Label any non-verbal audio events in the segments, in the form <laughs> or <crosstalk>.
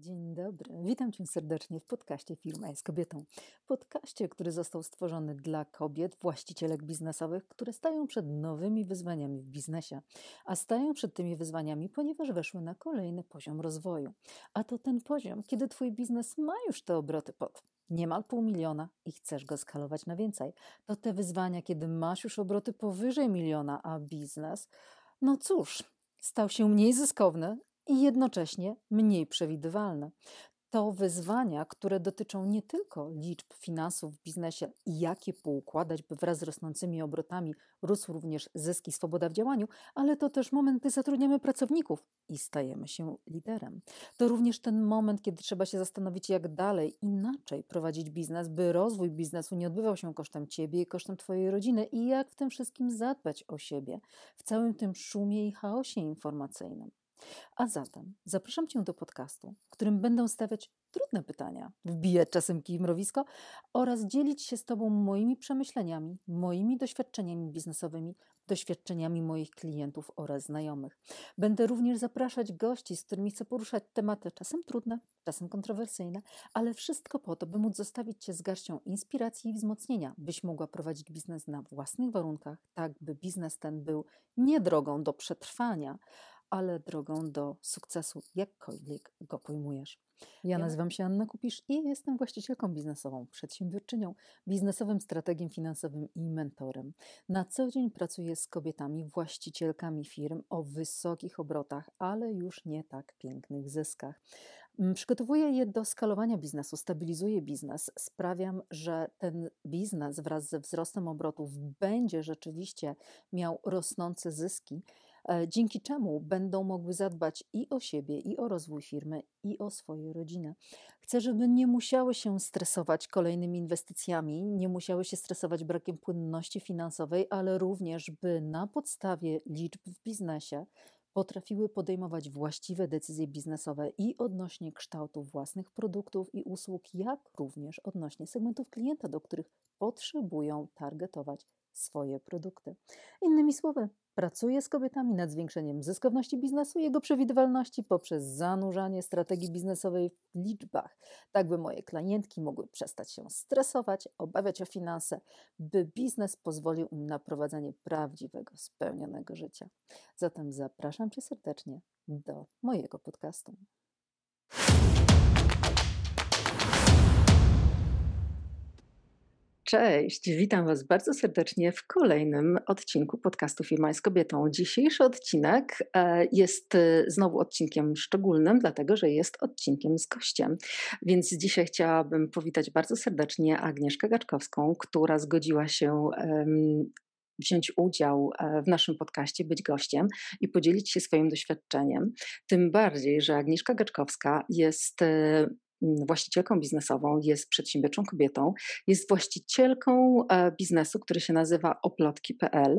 Dzień dobry, witam Cię serdecznie w podcaście Firma jest kobietą. Podcaście, który został stworzony dla kobiet, właścicielek biznesowych, które stają przed nowymi wyzwaniami w biznesie. A stają przed tymi wyzwaniami, ponieważ weszły na kolejny poziom rozwoju. A to ten poziom, kiedy Twój biznes ma już te obroty pod niemal pół miliona i chcesz go skalować na więcej. To te wyzwania, kiedy masz już obroty powyżej miliona, a biznes, no cóż, stał się mniej zyskowny, i jednocześnie mniej przewidywalne. To wyzwania, które dotyczą nie tylko liczb finansów w biznesie i jakie poukładać, by wraz z rosnącymi obrotami rósł również zysk i swoboda w działaniu, ale to też moment, gdy zatrudniamy pracowników i stajemy się liderem. To również ten moment, kiedy trzeba się zastanowić, jak dalej, inaczej prowadzić biznes, by rozwój biznesu nie odbywał się kosztem ciebie i kosztem twojej rodziny i jak w tym wszystkim zadbać o siebie w całym tym szumie i chaosie informacyjnym. A zatem zapraszam Cię do podcastu, w którym będę stawiać trudne pytania, wbijać czasem kij mrowisko oraz dzielić się z Tobą moimi przemyśleniami, moimi doświadczeniami biznesowymi, doświadczeniami moich klientów oraz znajomych. Będę również zapraszać gości, z którymi chcę poruszać tematy czasem trudne, czasem kontrowersyjne, ale wszystko po to, by móc zostawić Cię z garścią inspiracji i wzmocnienia, byś mogła prowadzić biznes na własnych warunkach, tak by biznes ten był nie drogą do przetrwania, ale drogą do sukcesu, jakkolwiek go pojmujesz. Ja nazywam się Anna Kupisz i jestem właścicielką biznesową, przedsiębiorczynią, biznesowym strategiem finansowym i mentorem. Na co dzień pracuję z kobietami, właścicielkami firm o wysokich obrotach, ale już nie tak pięknych zyskach. Mm, przygotowuję je do skalowania biznesu, stabilizuję biznes, sprawiam, że ten biznes wraz ze wzrostem obrotów będzie rzeczywiście miał rosnące zyski dzięki czemu będą mogły zadbać i o siebie, i o rozwój firmy, i o swoje rodziny. Chcę, żeby nie musiały się stresować kolejnymi inwestycjami, nie musiały się stresować brakiem płynności finansowej, ale również, by na podstawie liczb w biznesie potrafiły podejmować właściwe decyzje biznesowe i odnośnie kształtu własnych produktów i usług, jak również odnośnie segmentów klienta, do których potrzebują targetować swoje produkty. Innymi słowy, Pracuję z kobietami nad zwiększeniem zyskowności biznesu i jego przewidywalności poprzez zanurzanie strategii biznesowej w liczbach, tak by moje klientki mogły przestać się stresować, obawiać o finanse, by biznes pozwolił im na prowadzenie prawdziwego, spełnionego życia. Zatem zapraszam Cię serdecznie do mojego podcastu. Cześć, witam Was bardzo serdecznie w kolejnym odcinku podcastu Firma jest kobietą. Dzisiejszy odcinek e, jest e, znowu odcinkiem szczególnym, dlatego że jest odcinkiem z gościem. Więc dzisiaj chciałabym powitać bardzo serdecznie Agnieszkę Gaczkowską, która zgodziła się wziąć udział e, w naszym podcaście, być gościem i podzielić się swoim doświadczeniem. Tym bardziej, że Agnieszka Gaczkowska jest właścicielką biznesową, jest przedsiębiorczą kobietą, jest właścicielką e, biznesu, który się nazywa oplotki.pl.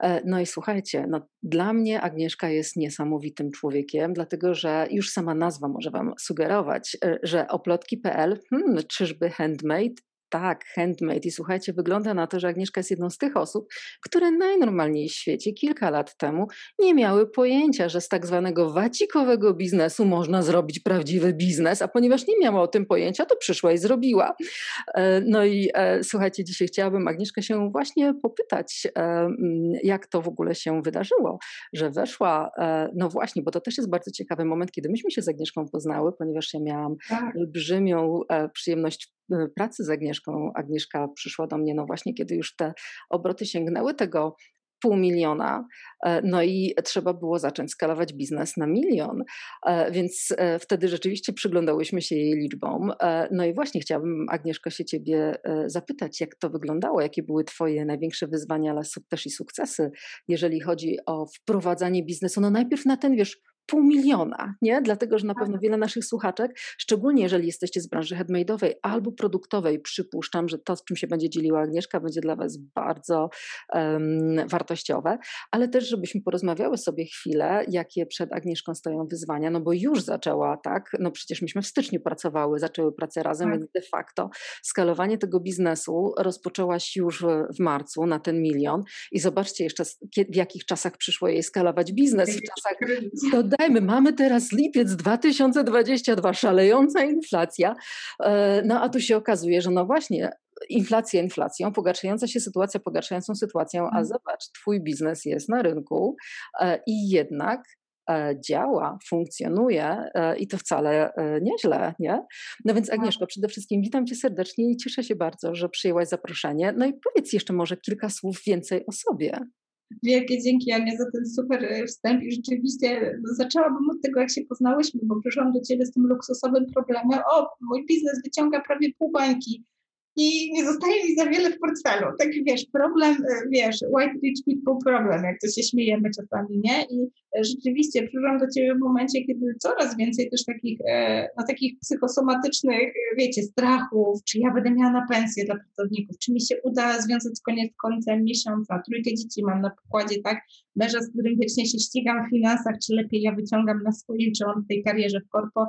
E, no i słuchajcie, no, dla mnie Agnieszka jest niesamowitym człowiekiem, dlatego że już sama nazwa może Wam sugerować, e, że oplotki.pl, hmm, czyżby handmade? Tak, handmade. I słuchajcie, wygląda na to, że Agnieszka jest jedną z tych osób, które najnormalniej w świecie kilka lat temu nie miały pojęcia, że z tak zwanego wacikowego biznesu można zrobić prawdziwy biznes, a ponieważ nie miała o tym pojęcia, to przyszła i zrobiła. E, no i e, słuchajcie, dzisiaj chciałabym Agnieszkę się właśnie popytać, e, jak to w ogóle się wydarzyło, że weszła, no właśnie, bo to też jest bardzo ciekawy moment, kiedy myśmy się z Agnieszką poznały, ponieważ ja miałam tak. olbrzymią przyjemność pracy z Agnieszką. Agnieszka przyszła do mnie, no właśnie, kiedy już te obroty sięgnęły tego pół miliona, e, no i trzeba było zacząć skalować biznes na milion, e, więc e, wtedy rzeczywiście przyglądałyśmy się jej liczbom. No i właśnie chciałabym, Agnieszko, się ciebie zapytać, jak to wyglądało, jakie były twoje największe wyzwania, ale też i sukcesy, jeżeli chodzi o wprowadzanie biznesu, no najpierw na ten, wiesz, pół miliona, nie? Dlatego, że na pewno tak. wiele naszych słuchaczek, szczególnie jeżeli jesteście z branży handmade'owej albo produktowej, przypuszczam, że to, z czym się będzie dzieliła Agnieszka, będzie dla Was bardzo um, wartościowe, ale też, żebyśmy porozmawiały sobie chwilę, jakie przed Agnieszką stoją wyzwania, no bo już zaczęła, tak? No przecież myśmy w styczniu pracowały, zaczęły pracę razem, tak. więc de facto skalowanie tego biznesu rozpoczęłaś już w marcu na ten milion i zobaczcie jeszcze, w jakich czasach przyszło jej skalować biznes, w czasach dodajmy, mamy teraz lipiec 2022, szalejąca inflacja, e, no a tu się okazuje, że no właśnie, inflacja inflacją, pogarszająca się sytuacja pogarszającą sytuacją, a mhm. zobacz, twój biznes jest na rynku e, i jednak E, działa, funkcjonuje i to wcale nieźle, nie? No więc tak. Agnieszko, przede wszystkim witam Cię serdecznie i cieszę się bardzo, że przyjęłaś zaproszenie. No i powiedz jeszcze może kilka słów więcej o sobie. Wielkie dzięki Ania za ten super wstęp i rzeczywiście no, zaczęłabym od tego, jak się poznałyśmy, bo przyszłam do Ciebie z tym luksusowym problemem. O, mój biznes wyciąga prawie pół bańki i nie zostaje mi za wiele w portfelu. Tak wiesz, problem, e, wiesz, white rich people problem, jak to się śmiejemy czasami, nie? I e, rzeczywiście przyszłam do Ciebie w momencie, kiedy coraz więcej też takich, e, no, takich psychosomatycznych, wiecie, strachów, czy ja będę miała na pensję dla pracowników, czy mi się uda związać koniec końcem miesiąca, trójkę dzieci mam na pokładzie, tak? Męża, z którym wiecznie się ścigam w finansach, czy lepiej ja wyciągam na swoim, czy on w tej karierze w korpo.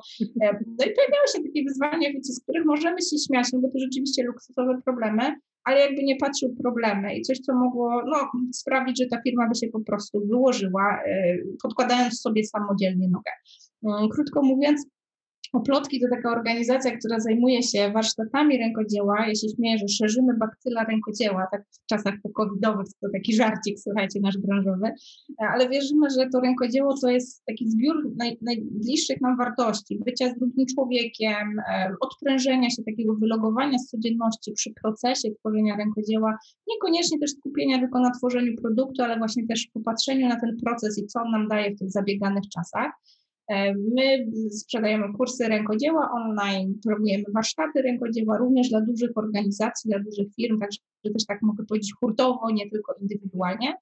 No i pojawiały się takie wyzwania, wiecie, z których możemy się śmiać, no bo to rzeczywiście luksusowe problemy, ale jakby nie patrzył problemy i coś, co mogło no, sprawić, że ta firma by się po prostu wyłożyła, e, podkładając sobie samodzielnie nogę. Mm, krótko mówiąc, Oplotki to taka organizacja, która zajmuje się warsztatami rękodzieła. Ja się śmieję, że szerzymy bakcyla rękodzieła, tak w czasach pokowidowych, to taki żarcik, słuchajcie, nasz branżowy, ale wierzymy, że to rękodzieło to jest taki zbiór naj, najbliższych nam wartości, bycia z drugim człowiekiem, e, odprężenia się, takiego wylogowania z codzienności przy procesie tworzenia rękodzieła, niekoniecznie też skupienia tylko na tworzeniu produktu, ale właśnie też popatrzeniu na ten proces i co on nam daje w tych zabieganych czasach. E, my sprzedajemy kursy rękodzieła online, promujemy warsztaty rękodzieła również dla dużych organizacji, dla dużych firm, także też tak mogę powiedzieć hurtowo, nie tylko indywidualnie.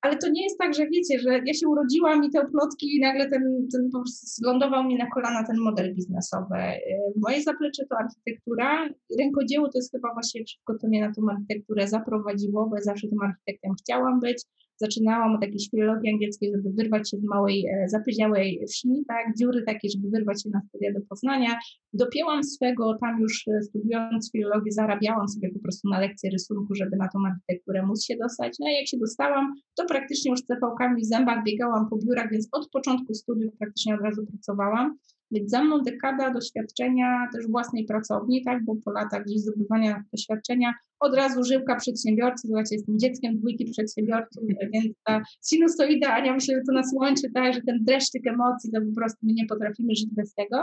Ale to nie jest tak, że wiecie, że ja się urodziłam i te oplotki i nagle ten, ten po prostu zlądował mi na kolana ten model biznesowy. E, moje zaplecze to architektura. Rękodzieło to jest chyba właśnie wszystko, co mnie na tą architekturę zaprowadziło, bo ja zawsze tym architektem chciałam być zaczynałam od jakiejś filologii angielskiej, żeby wyrwać się z małej, e, zapyziałej wsi, tak, dziury takie, żeby wyrwać się na studia do Poznania. Dopięłam swego, tam już e, studiując filologię, zarabiałam sobie po prostu na lekcje rysunku, żeby na tą architekturę móc się dostać. No i jak się dostałam, to praktycznie już z cefałkami w zębach biegałam po biurach, więc od początku studiów praktycznie od razu pracowałam. Więc za mną dekada doświadczenia też własnej pracowni, tak, bo po latach gdzieś zdobywania doświadczenia od razu żyłka przedsiębiorcy, zobaczcie, jestem dzieckiem dwójki przedsiębiorców, <laughs> więc ta sinusoida, Ania, myślę, że to nas łączy, tak, że ten dreszczyk emocji, to po prostu my nie potrafimy żyć bez tego.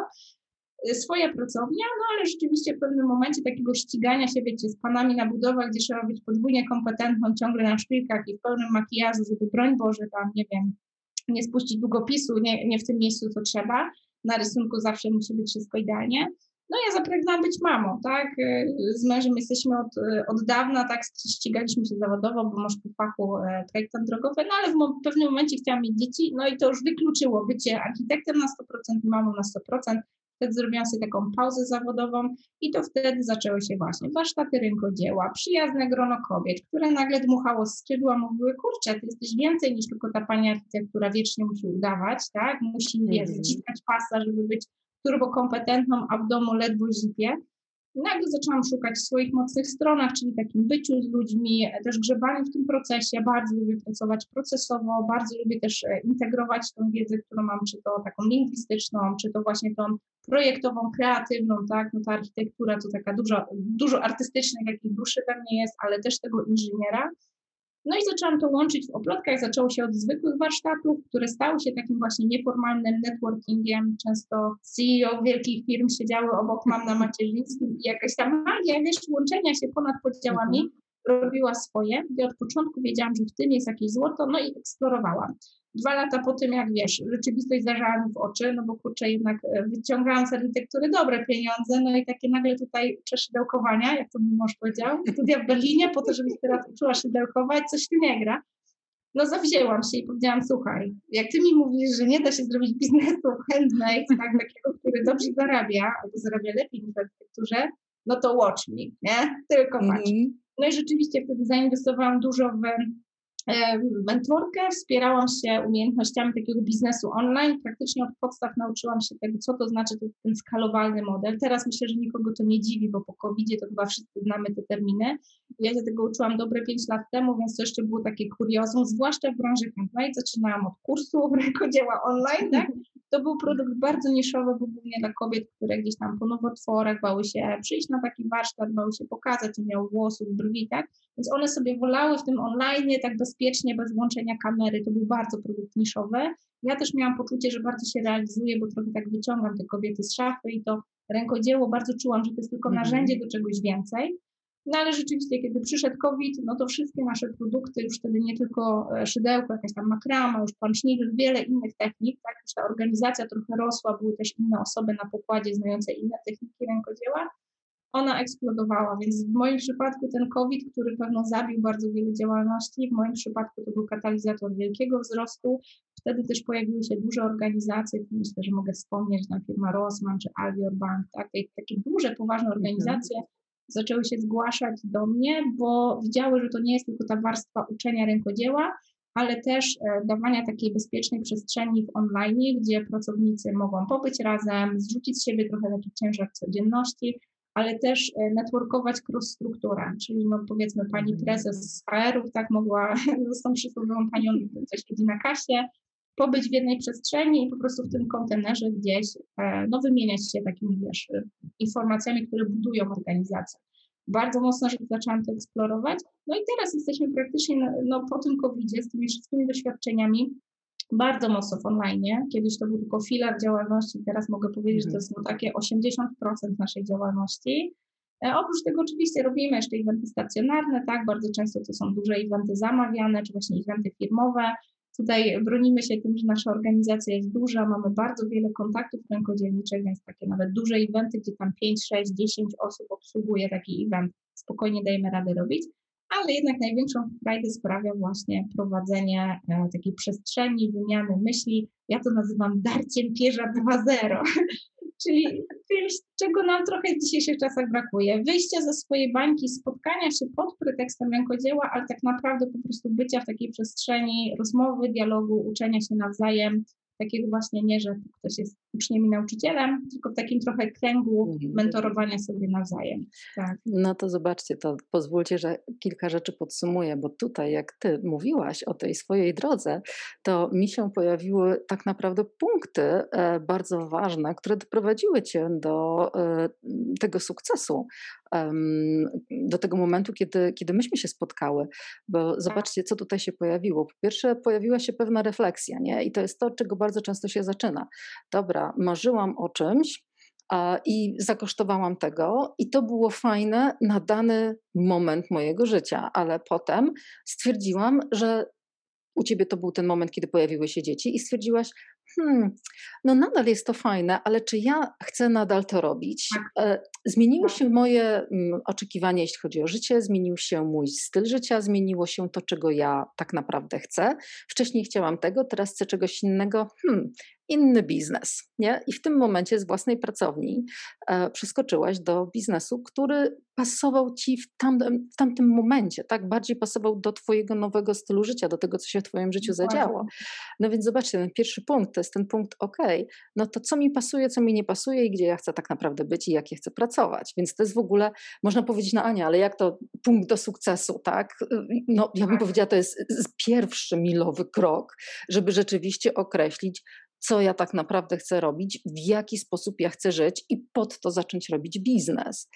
Swoja pracownia, no ale rzeczywiście w pewnym momencie takiego ścigania się, wiecie, z panami na budowach, gdzie trzeba być podwójnie kompetentną, ciągle na szpilkach i w pełnym makijażu, żeby broń Boże tam, nie wiem, nie spuścić długopisu, nie, nie w tym miejscu, co trzeba, na rysunku zawsze musi być wszystko idealnie. No ja zapragnęłam być mamą, tak? Z mężem jesteśmy od, od dawna, tak? Ścigaliśmy się zawodowo, bo masz po fachu e, projektant drogowy, no ale w pewnym momencie chciałam mieć dzieci, no i to już wykluczyło bycie architektem na 100% i mamą na 100%. Wtedy zrobiłam sobie taką pauzę zawodową i to wtedy zaczęły się właśnie warsztaty rękodzieła, przyjazne grono kobiet, które nagle dmuchało skrzydła, mówiły, kurczę, ty jesteś więcej niż tylko ta pani architektura wiecznie musi udawać, tak? Musi, mm zciskać pasa, żeby być turbokompetentną, a w domu ledwo zipie. Nagle zaczęłam szukać w swoich mocnych stronach, czyli takim byciu z ludźmi, też grzebaniu w tym procesie. Bardzo lubię pracować procesowo, bardzo lubię też e, integrować tą wiedzę, którą mam, czy to taką lingwistyczną, czy to właśnie tą projektową, kreatywną, tak, no ta architektura to taka dużo, dużo artystycznej, jakiej duszy pewnie jest, ale też tego inżyniera. No i zaczęłam to łączyć w oplotkach. Zaczęło się od zwykłych warsztatów, które stały się takim właśnie nieformalnym networkingiem. Często CEO wielkich firm siedziały obok mam na macierzyńskim i jakaś tam magia, wiesz, łączenia się ponad podziałami mhm. robiła swoje. I od początku wiedziałam, że w tym jest jakieś złoto, no i eksplorowałam dwa lata po tym, jak wiesz, rzeczywistość zażała mi w oczy, no bo kurczę, jednak e, wyciągałam z architektury dobre pieniądze, no i takie nagle tutaj przeszydełkowania, jak to mój mąż powiedział, studia w Berlinie po to, żebyś teraz uczyła szydełkować, coś tu nie gra. No zawzięłam się i powiedziałam, słuchaj, jak ty mi mówisz, że nie da się zrobić biznesu handmade, tak, takiego, który dobrze zarabia, albo zarabia lepiej niż w architekturze, no to watch me, nie? Tylko patrz. Mm -hmm. No i rzeczywiście wtedy zainwestowałam dużo w mentorkę, wspierałam się umiejętnościami takiego biznesu online. Praktycznie od podstaw nauczyłam się tego, co to znaczy ten skalowalny model. Teraz myślę, że nikogo to nie dziwi, bo po covid to chyba wszyscy znamy te terminy. Ja się tego uczyłam dobre 5 lat temu, więc to jeszcze było takie kuriozum, zwłaszcza w branży handlowej. Zaczynałam od kursu rękodzieła online, tak? To był produkt bardzo niszowy, głównie dla kobiet, które gdzieś tam po nowotworach bały się przyjść na taki warsztat, bały się pokazać, nie miał włosów, brwi, tak? Więc one sobie wolały w tym online tak bezpiecznie, bez włączenia kamery. To był bardzo produkt niszowy. Ja też miałam poczucie, że bardzo się realizuję, bo trochę tak wyciągam te kobiety z szafy i to rękodzieło bardzo czułam, że to jest tylko mhm. narzędzie do czegoś więcej. No ale rzeczywiście, kiedy przyszedł COVID, no to wszystkie nasze produkty, już wtedy nie tylko e, szydełko, jakaś tam makrama, już punch wiele innych technik, tak, już ta organizacja trochę rosła, były też inne osoby na pokładzie znające inne techniki rękodzieła, ona eksplodowała, więc w moim przypadku ten COVID, który pewno zabił bardzo wiele działalności, w moim przypadku to był katalizator wielkiego wzrostu, wtedy też pojawiły się duże organizacje, myślę, że mogę wspomnieć na firma Rossmann czy Alvior Bank, tak, takie duże, poważne mhm. organizacje, zaczęły się zgłaszać do mnie, bo widziały, że to nie jest tylko ta warstwa uczenia rękodzieła, ale też e, dawania takiej bezpiecznej przestrzeni w online, gdzie pracownicy mogą pobyć razem, zrzucić z siebie trochę taki ciężar codzienności, ale też e, networkować cross-strukturę, czyli no powiedzmy pani mhm. prezes z HR-ów, tak, mogła z tą przysłowiową panią, coś siedzi na kasie, pobyć w jednej przestrzeni i po prostu w tym kontenerze gdzieś e, no, wymieniać się takimi wiesz, informacjami, które budują organizację. Bardzo mocno że zaczęłam to eksplorować. No i teraz jesteśmy praktycznie no, no po tym covid z tymi wszystkimi doświadczeniami bardzo mocno w online. Kiedyś to był tylko filar działalności, teraz mogę powiedzieć, że to są takie 80% naszej działalności. E, oprócz tego oczywiście robimy jeszcze eventy stacjonarne, tak, bardzo często to są duże eventy zamawiane, czy właśnie eventy firmowe, Tutaj bronimy się tym, że nasza organizacja jest duża, mamy bardzo wiele kontaktów rękodzielniczych, więc takie nawet duże eventy, gdzie tam 5, 6, 10 osób obsługuje taki event, spokojnie dajemy radę robić, ale jednak największą frajdę sprawia właśnie prowadzenie e, takiej przestrzeni, wymiany myśli. Ja to nazywam darciem pierza 2.0, <laughs> czyli czymś, czego nam trochę w dzisiejszych czasach brakuje. Wyjścia ze swojej bańki, spotkania się pod pretekstem rękodzieła, ale tak naprawdę po prostu bycia w takiej przestrzeni rozmowy, dialogu, uczenia się nawzajem, takiego właśnie nie, że ktoś jest uczniem i nauczycielem, tylko w takim trochę kręgu mhm. mentorowania sobie nawzajem. Tak. No to zobaczcie, to pozwólcie, że kilka rzeczy podsumuję, bo tutaj jak ty mówiłaś o tej swojej drodze, to mi się pojawiły tak naprawdę punkty e, bardzo ważne, które doprowadziły cię do e, tego sukcesu, do tego momentu, kiedy, kiedy myśmy się spotkały. Bo zobaczcie, co tutaj się pojawiło. Po pierwsze, pojawiła się pewna refleksja, nie? I to jest to, czego bardzo często się zaczyna. Dobra, marzyłam o czymś, i zakosztowałam tego, i to było fajne na dany moment mojego życia, ale potem stwierdziłam, że u ciebie to był ten moment, kiedy pojawiły się dzieci, i stwierdziłaś, hmm, no nadal jest to fajne, ale czy ja chcę nadal to robić? Tak. E, zmieniły tak. się moje mm, oczekiwania, jeśli chodzi o życie, zmienił się mój styl życia, zmieniło się to, czego ja tak naprawdę chcę. Wcześniej chciałam tego, teraz chcę czegoś innego. Hmm, inny biznes. Nie? I w tym momencie z własnej pracowni e, przeskoczyłaś do biznesu, który pasował ci w tamtym, w tamtym momencie, tak? Bardziej pasował do Twojego nowego stylu życia, do tego, co się w Twoim życiu zadziało. No więc zobaczcie, ten pierwszy punkt to jest ten punkt, ok, no to co mi pasuje, co mi nie pasuje i gdzie ja chcę tak naprawdę być i jak ja chcę pracować. Więc to jest w ogóle, można powiedzieć, no Ania, ale jak to punkt do sukcesu, tak? No ja bym powiedziała, to jest pierwszy milowy krok, żeby rzeczywiście określić, co ja tak naprawdę chcę robić, w jaki sposób ja chcę żyć i pod to zacząć robić biznes.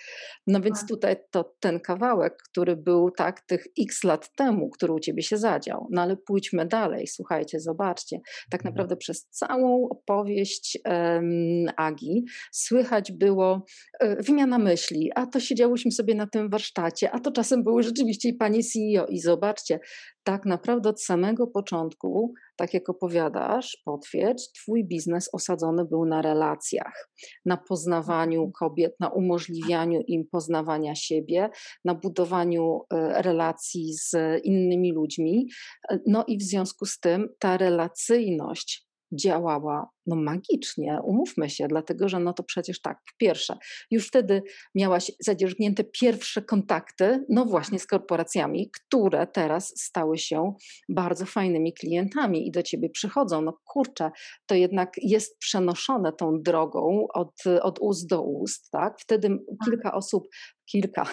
No więc tak. tutaj to ten kawałek, który był tak tych x lat temu, który u ciebie się zadział. No ale pójdźmy dalej, słuchajcie, zobaczcie. Tak mhm. naprawdę przez całą opowieść um, Agi słychać było um, wymiana myśli, a to siedziałyśmy sobie na tym warsztacie, a to czasem były rzeczywiście i pani CEO i zobaczcie, tak naprawdę od samego początku, tak jak opowiadasz, potwierdź, Twój biznes osadzony był na relacjach, na poznawaniu mhm. kobiet, na umożliwianiu im poznawania siebie, na budowaniu e, relacji z innymi ludźmi. E, no i w związku z tym ta relacyjność działała no magicznie, umówmy się, dlatego że no to przecież tak, po pierwsze, już wtedy miałaś zadzierzgnięte pierwsze kontakty, no właśnie z korporacjami, które teraz stały się bardzo fajnymi klientami i do ciebie przychodzą. No kurczę, to jednak jest przenoszone tą drogą od, od ust do ust, tak? Wtedy tak. kilka osób kilka.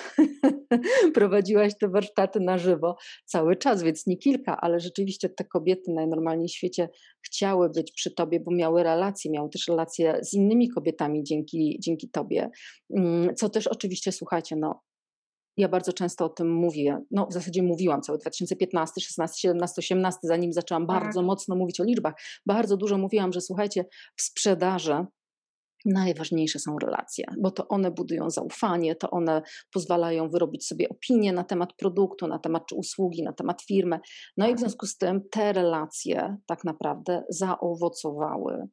<laughs> Prowadziłaś te warsztaty na żywo cały czas, więc nie kilka, ale rzeczywiście te kobiety najnormalniej w świecie chciały być przy tobie, bo miały relacje, miały też relacje z innymi kobietami dzięki, dzięki tobie. Mm, co też oczywiście, słuchajcie, no, ja bardzo często o tym mówię. No, w zasadzie mówiłam cały 2015, 16, 17, 18, zanim zaczęłam tak. bardzo mocno mówić o liczbach. Bardzo dużo mówiłam, że słuchajcie, w sprzedaży najważniejsze są relacje, bo to one budują zaufanie, to one pozwalają wyrobić sobie opinię na temat produktu, na temat czy usługi, na temat firmy. No i w tak. związku z tym te relacje tak naprawdę zaowocowały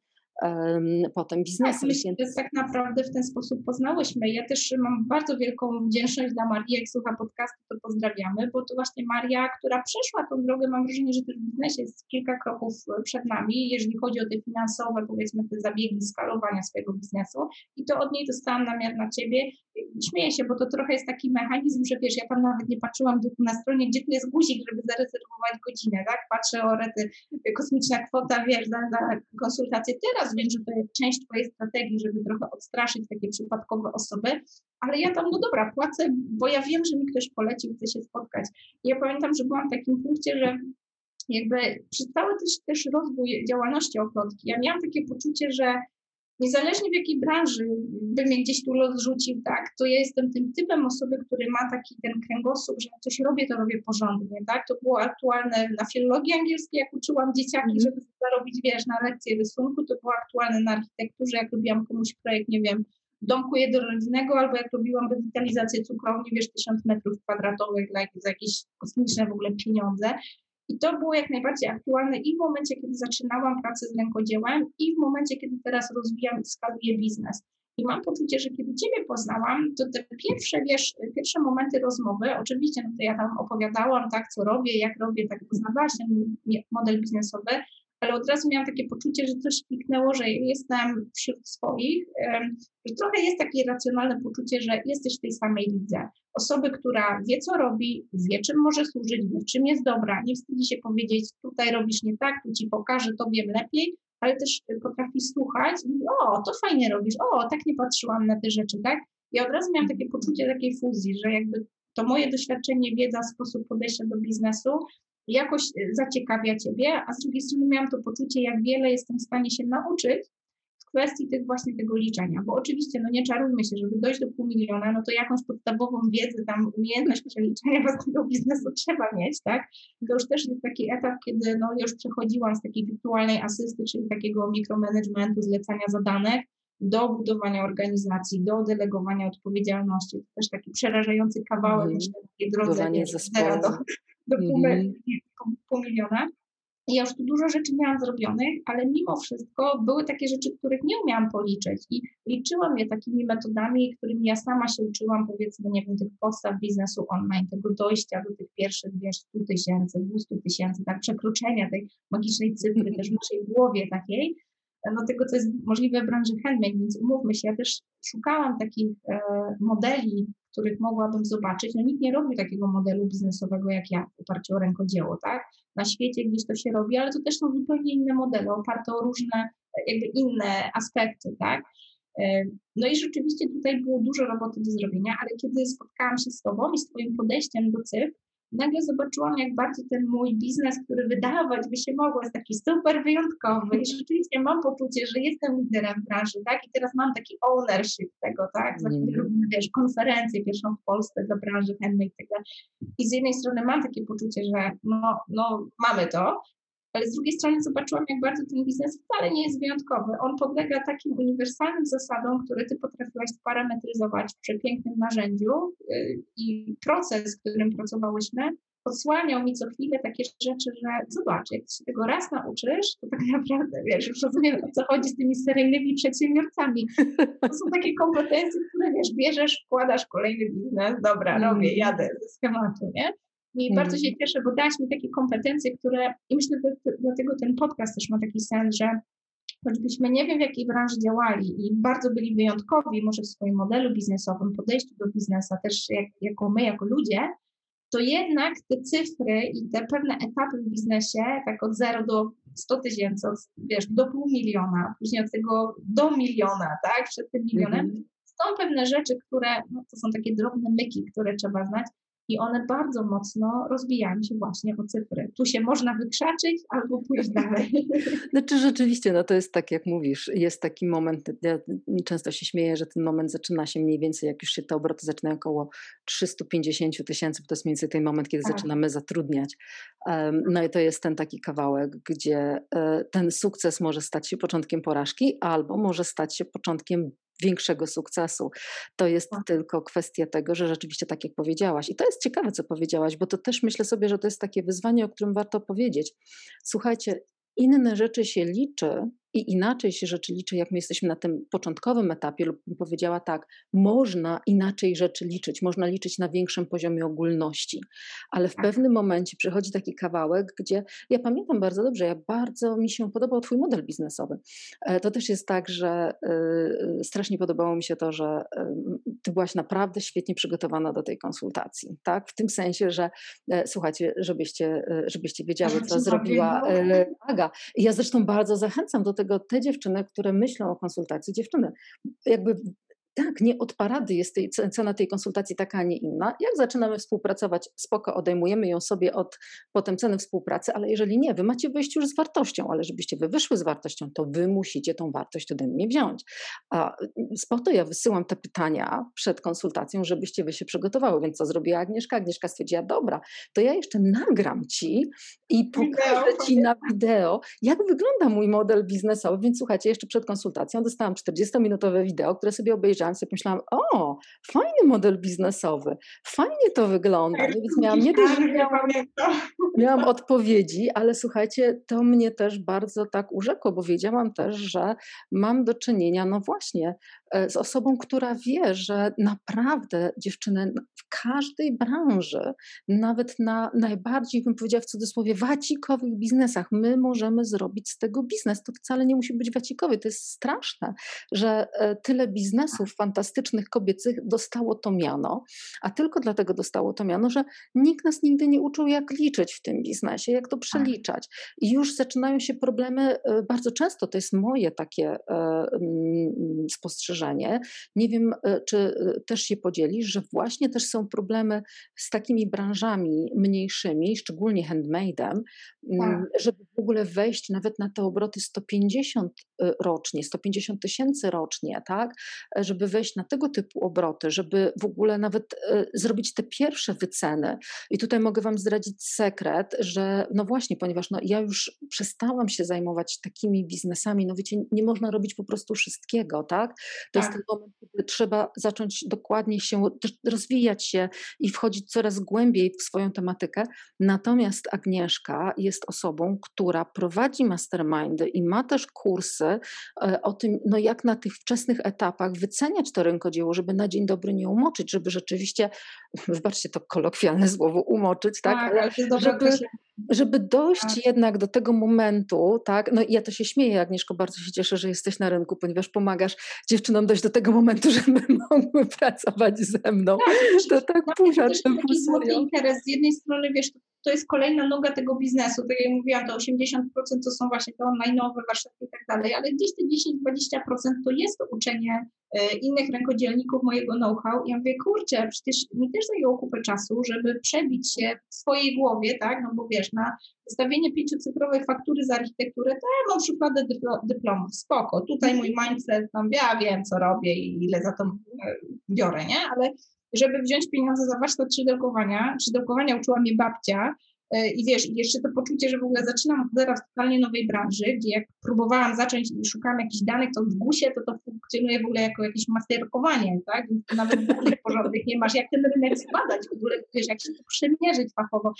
potem biznesem. Tak, myślę, że tak naprawdę w ten sposób poznałyśmy. Ja też mam bardzo wielką wdzięczność dla Marii, jak słucha podcastu, to pozdrawiamy, bo to właśnie Maria, która przeszła tą drogę, mam wrażenie, że też w biznesie jest kilka kroków przed nami, jeżeli chodzi o te finansowe, powiedzmy, te zabiegi skalowania swojego biznesu i to od niej dostałam namiar na Ciebie. Śmieję się, bo to trochę jest taki mechanizm, że wiesz, ja tam nawet nie patrzyłam na stronie, gdzie tu jest guzik, żeby zarezerwować godzinę, tak? Patrzę o rety, kosmiczna kwota, wiesz, za, za konsultację. Teraz wiem, że to jest część Twojej strategii, żeby trochę odstraszyć takie przypadkowe osoby, ale ja tam, no dobra, płacę, bo ja wiem, że mi ktoś polecił, chce się spotkać. I ja pamiętam, że byłam w takim punkcie, że jakby przez cały też, też rozwój działalności oplotki, ja miałam takie poczucie, że niezależnie w jakiej branży by mnie gdzieś tu rozrzucił, tak, to ja jestem tym typem osoby, który ma taki ten kręgosłup, że jak coś robię, to robię porządnie, tak, to było aktualne na filologii angielskiej, jak uczyłam dzieciaki, mhm. żeby zarobić, wiesz, na lekcje rysunku, to było aktualne na architekturze, jak robiłam komuś projekt, nie wiem, domku jednorodzinnego, albo jak robiłam rewitalizację cukrowni, wiesz, tysiąc metrów kwadratowych dla, za jakieś kosmiczne w ogóle pieniądze. I to było jak najbardziej aktualne i w momencie, kiedy zaczynałam pracę z rękodziełem, i w momencie, kiedy teraz rozwijam i skaluję biznes. I mam poczucie, że kiedy Ciebie poznałam, to te pierwsze, wiesz, pierwsze momenty rozmowy, oczywiście, no to ja tam opowiadałam, tak, co robię, jak robię, tak poznawałaś ten model biznesowy, ale od razu miałam takie poczucie, że coś kliknęło, że jestem wśród swoich, że trochę jest takie racjonalne poczucie, że jesteś w tej samej lidze. Osoby, która wie, co robi, wie, czym może służyć, wie, czym jest dobra, nie wstydzi się powiedzieć, tutaj robisz nie tak, tu ci pokażę, to wiem lepiej, ale też potrafi słuchać i mówi, o, to fajnie robisz, o, tak nie patrzyłam na te rzeczy, tak? Ja od razu miałam takie poczucie takiej fuzji, że jakby to moje doświadczenie, wiedza, sposób podejścia do biznesu jakoś e, zaciekawia Ciebie, a z drugiej strony miałam to poczucie, jak wiele jestem w stanie się nauczyć w kwestii tych właśnie tego liczenia, bo oczywiście, no nie czarujmy się, żeby dojść do pół miliona, no to jakąś podstawową wiedzę, tam umiejętność przeliczenia własnego biznesu trzeba mieć, tak? To już też jest taki etap, kiedy no już przechodziłam z takiej wirtualnej asysty, czyli takiego mikromanagementu, zlecania zadanek, do budowania organizacji, do delegowania odpowiedzialności. To też taki przerażający kawałek, mm. myślę, takiej drodze do, do pół, mm. pół miliona. I ja już tu dużo rzeczy miałam zrobionych, ale mimo wszystko były takie rzeczy, których nie umiałam policzyć i liczyłam je takimi metodami, którymi ja sama się uczyłam, powiedzmy, nie wiem, tych podstaw biznesu online, tego dojścia do tych pierwszych, wiesz, 100 tysięcy, 200 tysięcy, tak, przekroczenia tej magicznej cyfry też w <laughs> naszej głowie takiej, no tego, co jest możliwe w branży handmade, więc umówmy się, ja też szukałam takich e, modeli, których mogłabym zobaczyć. No nikt nie robi takiego modelu biznesowego jak ja w oparciu o rękodzieło, tak? Na świecie gdzieś to się robi, ale to też są zupełnie inne modele, oparte o różne jakby inne aspekty, tak? E, no i rzeczywiście tutaj było dużo roboty do zrobienia, ale kiedy spotkałam się z Tobą i z Twoim podejściem do cyfr, nagle zobaczyłam, jak bardzo ten mój biznes, który wydawać by się mogło, jest taki super wyjątkowy i rzeczywiście mam poczucie, że jestem liderem branży, tak? I teraz mam taki ownership tego, tak? Za chwilę mm. robimy, wiesz, konferencję pierwszą w Polsce dla branży handmade tego. I z jednej strony mam takie poczucie, że no, no mamy to, ale z drugiej strony zobaczyłam, jak bardzo ten biznes wcale nie jest wyjątkowy. On podlega takim uniwersalnym zasadom, które ty potrafiłaś sparametryzować w przepięknym narzędziu y, i proces, w którym pracowałyśmy, odsłaniał mi co chwilę takie rzeczy, że zobacz, jak się tego raz nauczysz, to tak <laughs> naprawdę wiesz, już rozumiem o co chodzi z tymi seryjnymi przedsiębiorcami. To są takie kompetencje, które wiesz, bierzesz, wkładasz kolejny biznes, dobra, robię, mm. jadę ze schematu, nie? I mm. bardzo się cieszę, bo dałaś mi takie kompetencje, które, i myślę, że dlatego ten podcast też ma taki sens, że choćbyśmy nie wiem w jakiej branży działali i bardzo byli wyjątkowi może w swoim modelu biznesowym, podejściu do biznesa, też jak, jako my, jako ludzie, to jednak te cyfry i te pewne etapy w biznesie, tak od 0 do 100 tysięcy, wiesz, do pół miliona, później od tego do miliona, tak, przed tym milionem, mm -hmm. są pewne rzeczy, które, no, to są takie drobne myki, które trzeba znać, i one bardzo mocno rozwijają się właśnie o cyfry. Tu się można wykrzaczyć albo pójść dalej. <laughs> Znaczy rzeczywiście, no to jest tak jak mówisz, jest taki moment, ja często się śmieję, że ten moment zaczyna się mniej więcej, jak już się te obroty zaczynają około 350 tysięcy, bo to jest mniej więcej ten moment, kiedy tak. zaczynamy zatrudniać. No i to jest ten taki kawałek, gdzie e, ten sukces może stać się początkiem porażki, albo może stać się początkiem większego sukcesu. To jest tak. tylko kwestia tego, że rzeczywiście tak jak powiedziałaś, i to jest ciekawe, co powiedziałaś, bo to też myślę sobie, że to jest takie wyzwanie, o którym warto powiedzieć. Słuchajcie, inne rzeczy się liczy i inaczej się rzeczy liczy, jak my jesteśmy na tym początkowym etapie, lub bym powiedziała tak, można inaczej rzeczy liczyć, można liczyć na większym poziomie ogólności, ale w tak. pewnym momencie przychodzi taki kawałek, gdzie ja pamiętam bardzo dobrze, ja bardzo mi się podobał Twój model biznesowy. E, to też jest tak, że e, e, strasznie podobało mi się to, że Ty byłaś naprawdę świetnie przygotowana do tej konsultacji, tak? W tym sensie, że słuchajcie, żebyście, żebyście wiedziały, co zrobiła Aga. Ja zresztą bardzo zachęcam do tego, tego te dziewczyny, które myślą o konsultacji, dziewczyny, jakby tak, nie od parady jest tej, cena tej konsultacji taka, a nie inna. Jak zaczynamy współpracować, spoko, odejmujemy ją sobie od potem ceny współpracy, ale jeżeli nie, wy macie wyjść już z wartością, ale żebyście wy wyszły z wartością, to wy musicie tą wartość ode mnie wziąć. A po to ja wysyłam te pytania przed konsultacją, żebyście wy się przygotowały. Więc co zrobiła Agnieszka? Agnieszka stwierdziła, dobra, to ja jeszcze nagram ci i pokażę ci na wideo, jak wygląda mój model biznesowy. Więc słuchajcie, jeszcze przed konsultacją dostałam 40-minutowe wideo, które sobie obejrzałam obejrzałam, sobie myślałam, o, fajny model biznesowy, fajnie to wygląda. Więc miałam nie dość, miałam, miałam odpowiedzi, ale słuchajcie, to mnie też bardzo tak urzekło, bo wiedziałam też, że mam do czynienia, no właśnie, z osobą, która wie, że naprawdę dziewczyny w każdej branży, nawet na najbardziej, bym powiedziała w cudzysłowie, wacikowych biznesach, my możemy zrobić z tego biznes. To wcale nie musi być wacikowy. To jest straszne, że e, tyle biznesów fantastycznych kobiecych dostało to miano, a tylko dlatego dostało to miano, że nikt nas nigdy nie uczył, jak liczyć w tym biznesie, jak to tak. przeliczać. I już zaczynają się problemy, e, bardzo często to jest moje takie spostrzeżenie, nie wiem, e, czy e, też się podzielisz, że właśnie też są problemy z takimi branżami mniejszymi, szczególnie handmade'em, tak. żeby w ogóle wejść nawet na te obroty 150 e, rocznie, 150 tysięcy rocznie, tak? Żeby wejść na tego typu obroty, żeby w ogóle nawet zrobić te pierwsze wyceny. I tutaj mogę Wam zdradzić sekret, że no właśnie, ponieważ no ja już przestałam się zajmować takimi biznesami, no wiecie, nie można robić po prostu wszystkiego, tak? To tak. jest ten moment, kiedy trzeba zacząć dokładnie się rozwijać się i wchodzić coraz głębiej w swoją tematykę. Natomiast Agnieszka jest osobą, która prowadzi mastermindy i ma też kursy e, o tym, no jak na tych wczesnych etapach wyceniać to rękodzieło, żeby na dzień dobry nie umoczyć, żeby rzeczywiście, <laughs> wybaczcie to kolokwialne słowo, umoczyć, tak? tak ale żeby, żeby dojść tak. jednak do tego momentu, tak, no i ja to się śmieję, Agnieszko, bardzo się cieszę, że jesteś na rynku, ponieważ pomagasz dziewczynom dojść do tego momentu, <laughs> żeby mogły pracować ze mną. Tak, to tak pół żartem, interes. Z jednej strony, wiesz, to jest kolejna noga tego biznesu. Tak jak mówiłam, to 80% to są właśnie te online'owe warsztaty i tak dalej, ale gdzieś te 10-20% to jest to uczenie e, innych rękodzielników mojego know-how. I ja mówię, kurczę, przecież mi też zajęło kupę czasu, żeby przebić się w swojej głowie, tak, no bo wiesz, na wystawienie pięciocyfrowej faktury za architekturę, to ja mam szufladę dyplomów, spoko, tutaj mój mindset, tam ja wiem, co robię i ile za to e, biorę, nie, ale żeby wziąć pieniądze za warsztat szydełkowania. Szydełkowania uczyła mnie babcia, e, i wiesz, jeszcze to poczucie, że w ogóle zaczynam teraz w totalnie nowej branży, gdzie jak próbowałam zacząć i szukałam jakichś danych, to w GUSie to to funkcjonuje w ogóle jako jakieś masterkowanie, tak? Więc nawet danych porządnych nie masz, jak ten rynek zbadać w ogóle, wiesz, jak się to przemierzyć fachowo.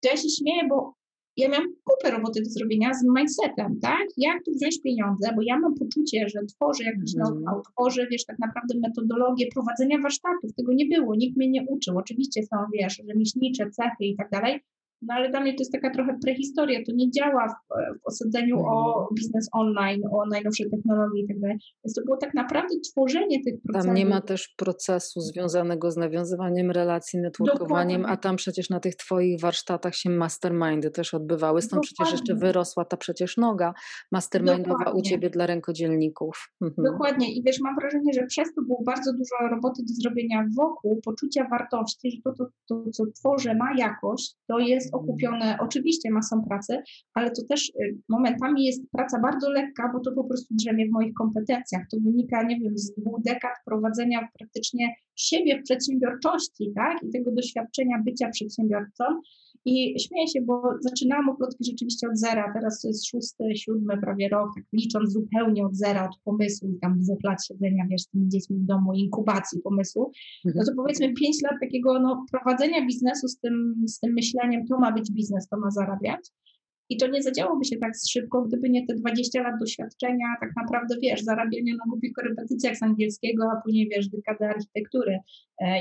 To ja się śmieję, bo ja miałam kupę roboty do zrobienia z mindsetem, tak? Jak tu wziąć pieniądze, bo ja mam poczucie, że tworzę jakiś mm. know-how, tworzę, wiesz, tak naprawdę metodologię prowadzenia warsztatów. Tego nie było, nikt mnie nie uczył. Oczywiście są, wiesz, rzemieślnicze cechy i tak dalej, No ale dla mnie to jest taka trochę prehistoria, to nie działa w, w osadzeniu mhm. o biznes online, o najnowsze technologie i tak dalej. Więc to było tak naprawdę tworzenie tych procesów. Tam nie ma też procesu związanego z nawiązywaniem relacji, networkowaniem, Dokładnie. a tam przecież na tych twoich warsztatach się mastermindy też odbywały, stąd Dokładnie. przecież jeszcze wyrosła ta przecież noga mastermindowa Dokładnie. u ciebie dla rękodzielników. Mhm. Dokładnie i wiesz, mam wrażenie, że przez to było bardzo dużo roboty do zrobienia wokół poczucia wartości, że to, to, to co tworzę ma jakość, to jest okupione oczywiście masą pracy, ale to też y, momentami jest praca bardzo lekka, bo to po prostu drzemie w moich kompetencjach. To wynika, nie wiem, z dwóch dekad prowadzenia praktycznie siebie w przedsiębiorczości, tak? I tego doświadczenia bycia przedsiębiorcą. I śmieję się, bo zaczynałam oplotki rzeczywiście od zera, teraz to jest szósty, siódmy prawie rok, tak licząc zupełnie od zera, od pomysłu, tam dwóch lat siedzenia, wiesz, z tymi dziećmi w domu, inkubacji pomysłu, no to mhm. powiedzmy pięć lat takiego no, prowadzenia biznesu z tym, z tym myśleniem, to ma być biznes, to ma zarabiać. I to nie zadziałoby się tak szybko, gdyby nie te 20 lat doświadczenia, tak naprawdę, wiesz, zarabiania na głupich korepetycjach z angielskiego, a później, wiesz, dekady architektury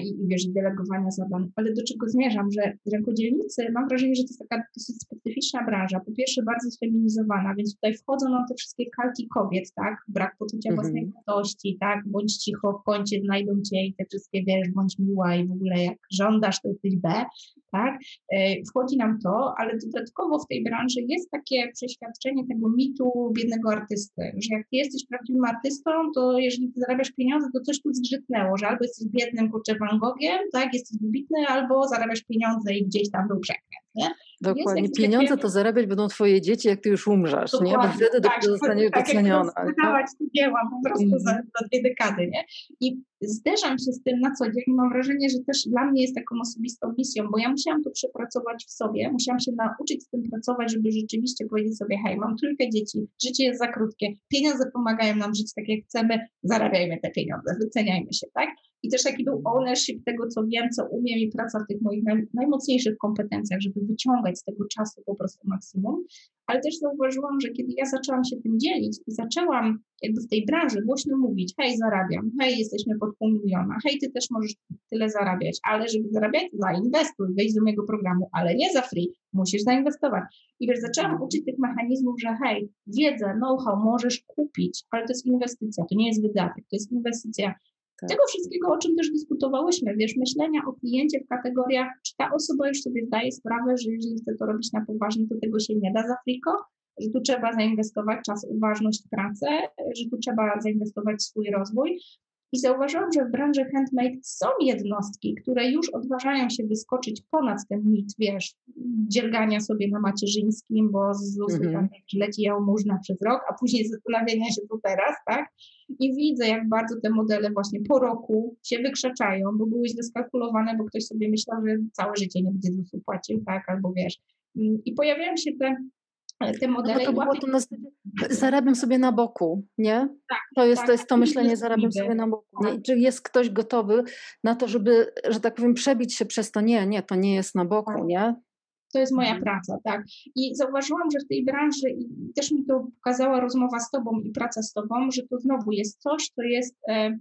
i, i, wiesz, delegowania zadań. Ale do czego zmierzam, że rękodzielnicy, mam wrażenie, że to jest taka dosyć specyficzna branża. Po pierwsze, bardzo sfeminizowana, więc tutaj wchodzą nam te wszystkie kalki kobiet, tak? Brak poczucia mm -hmm. własnej wartości, tak? Bądź cicho, w kącie znajdą cię i te wszystkie, wiesz, bądź miła i w ogóle jak żądasz, to jesteś B, tak? E, wchodzi nam to, ale dodatkowo w tej branży jest takie przeświadczenie tego mitu biednego artysty, że jak ty jesteś prawdziwym artystą, to jeżeli ty zarabiasz pieniądze, to coś tu zgrzytnęło, że albo jesteś biednym kurczę Van Gogiem, tak, jesteś wybitny, albo zarabiasz pieniądze i gdzieś tam był przekręt, nie? Dokładnie. Pieniądze to zarabiać będą twoje dzieci, jak ty już umrzesz, nie? Bo wtedy tak, zostanie tak, docenione. Tak, jak dzieła po prostu za, za dwie dekady, nie? I zderzam się z tym na co dzień mam wrażenie, że też dla mnie jest taką osobistą misją, bo ja musiałam to przepracować w sobie, musiałam się nauczyć z tym pracować, żeby rzeczywiście powiedzieć sobie, hej, mam trójkę dzieci, życie jest za krótkie, pieniądze pomagają nam żyć tak jak chcemy, zarabiajmy te pieniądze, wyceniajmy się, tak? I też taki był ownership tego, co wiem, co umiem i praca w tych moich naj, najmocniejszych kompetencjach, żeby wyciągać z tego czasu po prostu maksimum. Ale też zauważyłam, że kiedy ja zaczęłam się tym dzielić i zaczęłam jakby w tej branży głośno mówić, hej, zarabiam, hej, jesteśmy pod pół miliona, hej, ty też możesz tyle zarabiać, ale żeby zarabiać, zainwestuj, wejdź do mojego programu, ale nie za free, musisz zainwestować. I wiesz, zaczęłam uczyć tych mechanizmów, że hej, wiedzę, know-how możesz kupić, ale to jest inwestycja, to nie jest wydatek, to jest inwestycja tak. Tego wszystkiego, o czym też dyskutowałyśmy, wiesz, myślenia o kliencie w kategoriach, czy ta osoba już sobie zdaje sprawę, że jeżeli chce to robić na poważnie, to tego się nie da za friko, że tu trzeba zainwestować czas, uważność, pracę, że tu trzeba zainwestować swój rozwój. I zauważyłam, że w branży handmade są jednostki, które już odważają się wyskoczyć ponad ten mit, wiesz, dziergania sobie na macierzyńskim, bo z ZUS-u mm -hmm. leci jałmużna przez rok, a później zastanawiania się tu teraz, tak? I widzę, jak bardzo te modele właśnie po roku się wykrzaczają, bo były źle skalkulowane, bo ktoś sobie myślał, że całe życie nie będzie ZUS-u płacił, tak? Albo wiesz. I pojawiają się te te modele. No to było to na zarabiam sobie na boku, nie? Tak, to, jest, tak, to jest to myślenie, zarabiam sobie na boku. Nie? Tak. Czy jest ktoś gotowy na to, żeby, że tak powiem, przebić się przez to? Nie, nie, to nie jest na boku, tak. nie? To jest moja mhm. praca, tak. I zauważyłam, że w tej branży, i też mi to pokazała rozmowa z Tobą i praca z Tobą, że to znowu jest coś, co jest e,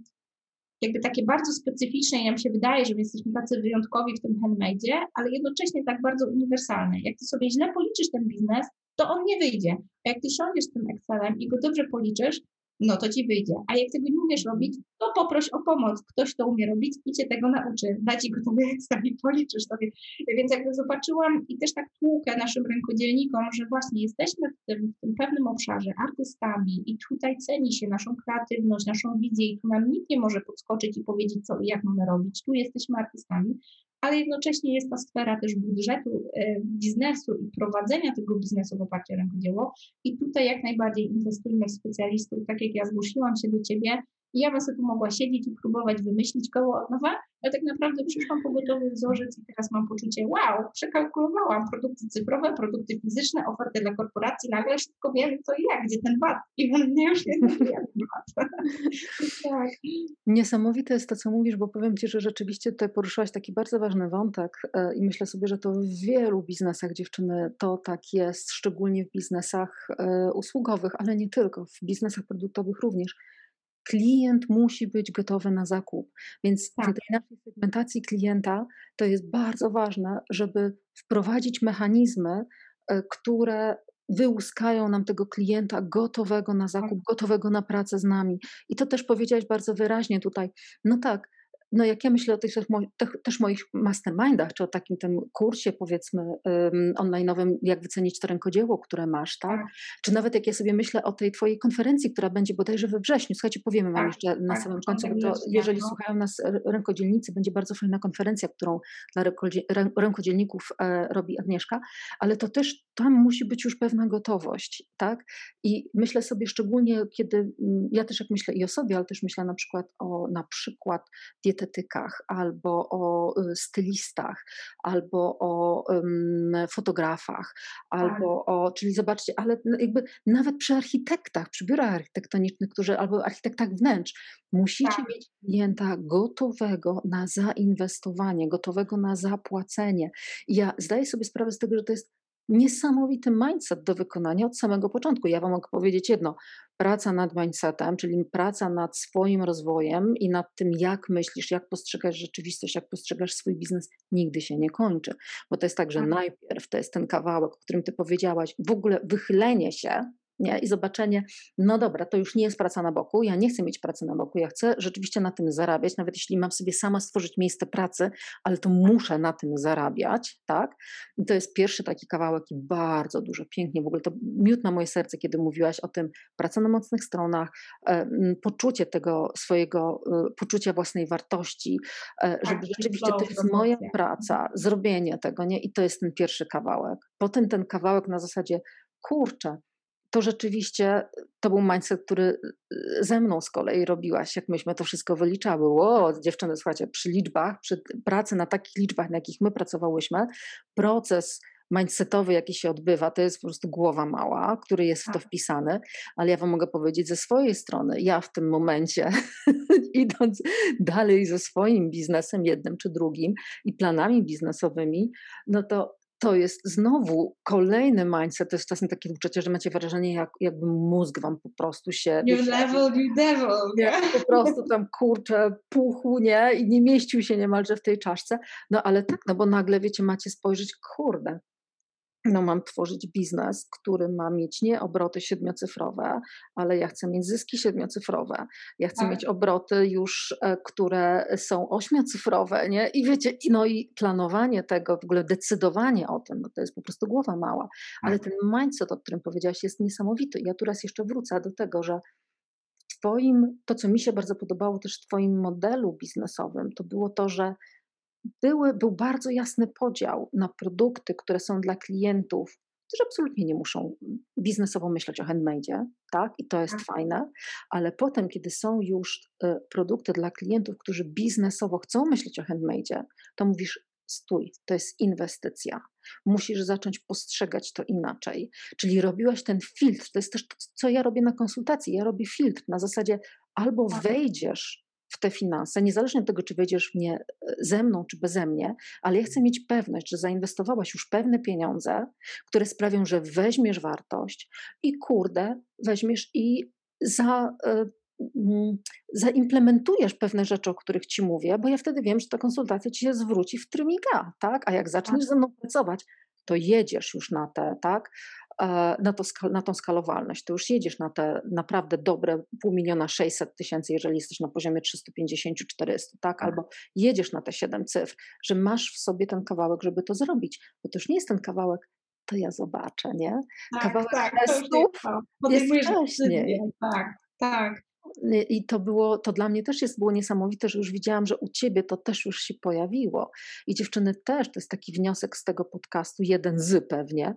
jakby takie bardzo specyficzne i nam się wydaje, że my jesteśmy tacy wyjątkowi w tym handmade, ale jednocześnie tak bardzo uniwersalne. Jak Ty sobie źle policzysz ten biznes, to on nie wyjdzie. A jak ty siądziesz z tym Excelem i go dobrze policzysz, no to ci wyjdzie. A jak tego nie umiesz robić, to poproś o pomoc. Ktoś to umie robić i cię tego nauczy. Da ci gotowy Excel i policzysz sobie. Więc jakby zobaczyłam i też tak tłukę naszym rękodzielnikom, że właśnie jesteśmy w tym, w tym pewnym obszarze artystami i tutaj ceni się naszą kreatywność, naszą wizję i tu nam nikt nie może podskoczyć i powiedzieć, co i jak mamy robić. Tu jesteśmy artystami, ale jednocześnie jest ta sfera też budżetu e, biznesu i prowadzenia tego biznesu w oparciu o rękodzieło. I tutaj jak najbardziej inwestujmy w specjalistów, tak jak ja zgłosiłam się do Ciebie, i ja bym sobie tu mogła siedzieć i próbować wymyślić koło od nowa, ale tak naprawdę przyszłam po gotowy wzorzec i teraz mam poczucie, wow, przekalkulowałam produkty cyfrowe, produkty fizyczne, oferty dla korporacji, nagle wszystko wiem, co i jak, gdzie ten VAT. I mnie już nie <laughs> tak. Niesamowite jest to, co mówisz, bo powiem Ci, że rzeczywiście tutaj poruszyłaś taki bardzo ważny wątek e, i myślę sobie, że to w wielu biznesach dziewczyny to tak jest, szczególnie w biznesach e, usługowych, ale nie tylko, w biznesach produktowych również klient musi być gotowy na zakup. Więc Tak. w tej naszej segmentacji klienta to jest bardzo ważne, żeby wprowadzić mechanizmy, e, które wyłuskają nam tego klienta gotowego na Tak. zakup, gotowego na pracę z nami. I to też powiedziałaś bardzo wyraźnie tutaj. No tak, no jak ja myślę o tych też moich mastermindach, czy o takim tym kursie powiedzmy um, online'owym, jak wycenić to rękodzieło, które masz, tak? Tak. Czy nawet jak ja sobie myślę o tej twojej konferencji, która będzie bodajże we wrześniu. Słuchajcie, powiemy wam Tak, jeszcze na tak, samym końcu, bo to jeżeli no. słuchają nas rękodzielnicy, będzie bardzo fajna konferencja, którą dla rękodzie- rę- rękodzielników e, robi Agnieszka, ale to też tam musi być już pewna gotowość, tak? I myślę sobie szczególnie, kiedy mm, ja też jak myślę i o sobie, ale też myślę na przykład o na przykład dietetykach, albo o y, stylistach, albo o fotografach, albo o, czyli zobaczcie, ale no jakby nawet przy architektach, przy biurach architektonicznych, którzy, albo architektach wnętrz, musicie Tak. mieć klienta gotowego na zainwestowanie, gotowego na zapłacenie. I ja zdaję sobie sprawę z tego, że to jest niesamowity mindset do wykonania od samego początku. Ja Wam mogę powiedzieć jedno: praca nad mindsetem, czyli praca nad swoim rozwojem i nad tym, jak myślisz, jak postrzegasz rzeczywistość, jak postrzegasz swój biznes, nigdy się nie kończy. Bo to jest tak, że Tak. najpierw to jest ten kawałek, o którym Ty powiedziałaś, w ogóle wychylenie się. Nie? I zobaczenie, no dobra, to już nie jest praca na boku, ja nie chcę mieć pracy na boku, ja chcę rzeczywiście na tym zarabiać, nawet jeśli mam sobie sama stworzyć miejsce pracy, ale to muszę na tym zarabiać, tak? I to jest pierwszy taki kawałek i bardzo dużo, pięknie, w ogóle to miód na moje serce, kiedy mówiłaś o tym, praca na mocnych stronach, e, poczucie tego swojego, e, poczucia własnej wartości, e, żeby taki rzeczywiście to jest moja praca, zrobienie tego, nie? I to jest ten pierwszy kawałek. Potem ten kawałek na zasadzie, kurczę, to rzeczywiście to był mindset, który y, ze mną z kolei robiłaś, jak myśmy to wszystko wyliczały. Ło, dziewczyny, słuchajcie, przy liczbach, przy pracy na takich liczbach, na jakich my pracowałyśmy, proces mindsetowy, jaki się odbywa, to jest po prostu głowa mała, który jest w to Tak. wpisany, ale ja wam mogę powiedzieć ze swojej strony, ja w tym momencie, <laughs> idąc dalej ze swoim biznesem, jednym czy drugim i planami biznesowymi, no to to jest znowu kolejny mindset. To jest czasem takie uczucie, że macie wrażenie, jak, jakby mózg wam po prostu się. New level, new devil, nie? po prostu tam kurczę, puchł, nie? I nie mieścił się niemalże w tej czaszce. No ale tak, no bo nagle wiecie, macie spojrzeć, kurde. No, mam tworzyć biznes, który ma mieć nie obroty siedmiocyfrowe, ale ja chcę mieć zyski siedmiocyfrowe. Ja chcę Tak. mieć obroty już, e, które są ośmiocyfrowe, nie? I wiecie, no i planowanie tego, w ogóle decydowanie o tym, no to jest po prostu głowa mała. Ale Tak. ten mindset, o którym powiedziałaś, jest niesamowity. Ja tu raz jeszcze wrócę do tego, że w Twoim, to co mi się bardzo podobało też w Twoim modelu biznesowym, to było to, że były, był bardzo jasny podział na produkty, które są dla klientów, którzy absolutnie nie muszą biznesowo myśleć o handmade, tak? I to jest Tak. fajne, ale potem, kiedy są już y, produkty dla klientów, którzy biznesowo chcą myśleć o handmade, to mówisz, stój, to jest inwestycja. Musisz zacząć postrzegać to inaczej. Czyli robiłaś ten filtr, to jest też to, co ja robię na konsultacji. Ja robię filtr na zasadzie albo Tak. wejdziesz w te finanse, niezależnie od tego, czy wejdziesz w nie e, ze mną, czy beze mnie, ale ja chcę mieć pewność, że zainwestowałaś już pewne pieniądze, które sprawią, że weźmiesz wartość i kurde, weźmiesz i za, mm, zaimplementujesz pewne rzeczy, o których ci mówię, bo ja wtedy wiem, że ta konsultacja ci się zwróci w trymiga, tak? A jak zaczniesz ze mną pracować, to jedziesz już na te, tak? E, Na, to, na tą skalowalność, to już jedziesz na te naprawdę dobre pół miliona 600 tysięcy, jeżeli jesteś na poziomie 350-400, tak? Tak. Albo jedziesz na te 7 cyfr, że masz w sobie ten kawałek, żeby to zrobić, bo to już nie jest ten kawałek, to ja zobaczę, nie? Tak, Kawałek tak, testów jest. Podejmujesz wcześniej. tak, tak. Y, I to było, to dla mnie też jest było niesamowite, że już widziałam, że u ciebie to też już się pojawiło. I dziewczyny też, to jest taki wniosek z tego podcastu, jeden z pewnie,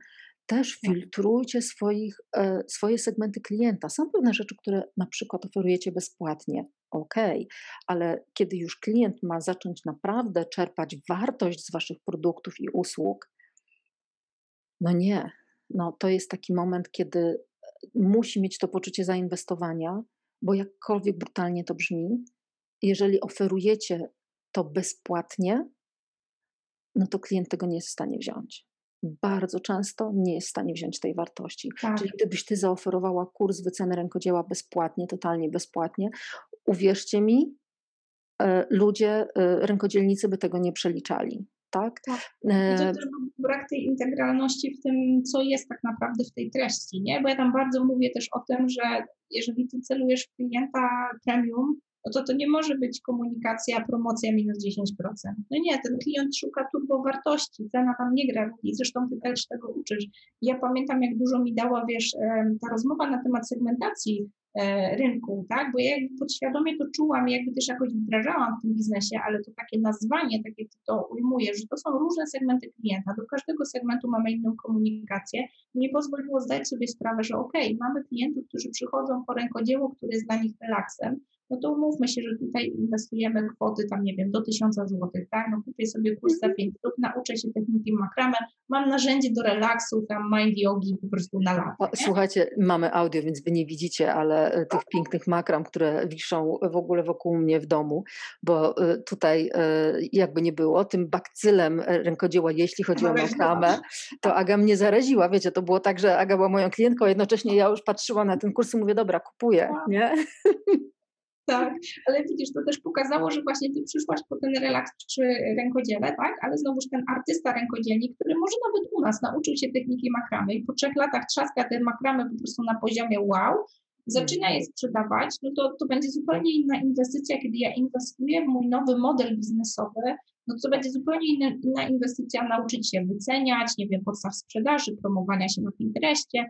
też Tak. filtrujcie swoich, e, swoje segmenty klienta. Są pewne rzeczy, które na przykład oferujecie bezpłatnie, ok, ale kiedy już klient ma zacząć naprawdę czerpać wartość z waszych produktów i usług, no nie. No, to jest taki moment, kiedy e, musi mieć to poczucie zainwestowania, bo jakkolwiek brutalnie to brzmi, jeżeli oferujecie to bezpłatnie, no to klient tego nie jest w stanie wziąć. Bardzo często nie jest w stanie wziąć tej wartości. Tak. Czyli gdybyś ty zaoferowała kurs wyceny rękodzieła bezpłatnie, totalnie bezpłatnie, uwierzcie mi, e, ludzie, e, rękodzielnicy by tego nie przeliczali. Tak? tak. To też brak tej integralności w tym, co jest tak naprawdę w tej treści, nie? Bo ja tam bardzo mówię też o tym, że jeżeli ty celujesz w klienta premium, no to to nie może być komunikacja, promocja minus 10%. No nie, ten klient szuka turbo wartości, cena tam nie gra i zresztą ty też tego uczysz. Ja pamiętam, jak dużo mi dała, wiesz, ta rozmowa na temat segmentacji E, rynku, tak? Bo ja podświadomie to czułam, jakby też jakoś wdrażałam w tym biznesie, ale to takie nazwanie, tak jak to ujmuję, że to są różne segmenty klienta. Do każdego segmentu mamy inną komunikację. Nie pozwoliło zdać sobie sprawę, że ok, mamy klientów, którzy przychodzą po rękodzieło, które jest dla nich relaksem, no to umówmy się, że tutaj inwestujemy kwoty tam, nie wiem, do 1000 zł, tak? No kupię sobie kurs za 5 lub nauczę się techniki makramę, mam narzędzie do relaksu, tam mind yogi po prostu na lata. Słuchajcie, mamy audio, więc wy nie widzicie, ale e, tych pięknych makram, które wiszą w ogóle wokół mnie w domu, bo e, tutaj e, jakby nie było, tym bakcylem rękodzieła, jeśli chodzi o makramę, to Aga mnie zaraziła, wiecie, to było tak, że Aga była moją klientką, jednocześnie ja już patrzyłam na ten kurs i mówię, dobra, kupuję, nie? <laughs> Tak, ale widzisz, to też pokazało, że właśnie ty przyszłaś po ten relaks przy rękodziele, tak? Ale znowuż ten artysta rękodzielnik, który może nawet u nas nauczył się techniki makramy i po trzech latach trzaska te makramy po prostu na poziomie wow, zaczyna je sprzedawać, no to, to będzie zupełnie inna inwestycja, kiedy ja inwestuję w mój nowy model biznesowy, no to będzie zupełnie inna, inna inwestycja nauczyć się wyceniać, nie wiem, podstaw sprzedaży, promowania się na Pinterestie,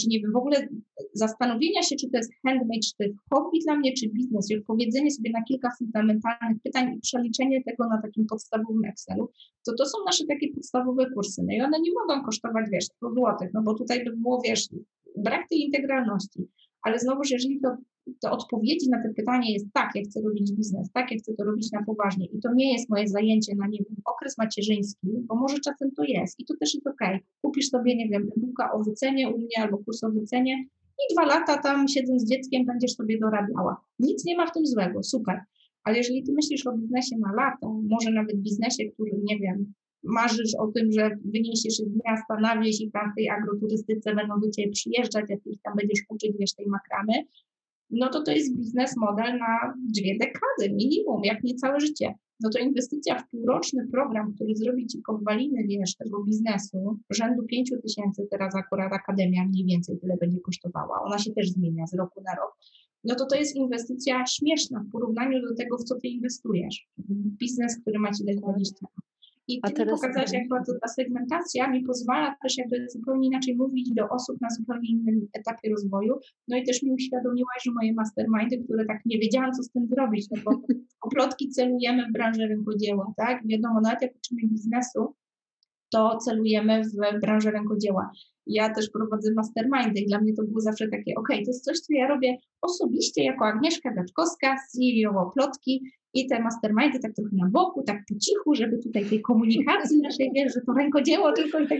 czy nie wiem, w ogóle zastanowienia się, czy to jest handmade, czy to jest hobby dla mnie, czy biznes, i odpowiedzenie sobie na kilka fundamentalnych pytań i przeliczenie tego na takim podstawowym Excelu, to to są nasze takie podstawowe kursy. No i one nie mogą kosztować, wiesz, 100 zł, no bo tutaj by było, wiesz, brak tej integralności. Ale znowuż, jeżeli to to odpowiedzi na to pytanie jest tak, ja chcę robić biznes, tak, ja chcę to robić na poważnie i to nie jest moje zajęcie na, nie wiem, okres macierzyński, bo może czasem to jest i to też jest. Okay. Kupisz sobie, nie wiem, e o wycenie u mnie albo kurs o wycenie i dwa lata tam siedząc z dzieckiem będziesz sobie dorabiała. Nic nie ma w tym złego, super. Ale jeżeli ty myślisz o biznesie na lata, może nawet biznesie, który, nie wiem, marzysz o tym, że wyniesiesz z miasta na wieś i tam w tej agroturystyce będą do Ciebie przyjeżdżać, jak ich tam będziesz uczyć, wiesz, tej makramy, no to to jest biznes model na dwie dekady minimum, jak nie całe życie. No to inwestycja w półroczny program, który zrobi Ci podwaliny, wiesz, tego biznesu, rzędu 5 tysięcy, teraz akurat Akademia mniej więcej tyle będzie kosztowała, ona się też zmienia z roku na rok, no to to jest inwestycja śmieszna w porównaniu do tego, w co Ty inwestujesz. Biznes, który ma Ci dać 20 lat. I ty teraz... jak bardzo ta segmentacja mi pozwala też jakby zupełnie inaczej mówić do osób na zupełnie innym etapie rozwoju. No i też mi uświadomiłaś, że moje mastermindy, które tak nie wiedziałam, co z tym zrobić, no bo oplotki celujemy w branży rynkodzieła, tak? Wiadomo, nawet jak uczymy biznesu, to celujemy w branżę rękodzieła. Ja też prowadzę mastermindy i dla mnie to było zawsze takie, ok, to jest coś, co ja robię osobiście jako Agnieszka Gaczkowska, CEO Plotki i te mastermindy tak trochę na boku, tak po cichu, żeby tutaj tej komunikacji naszej, wiesz, że to rękodzieło tylko i tak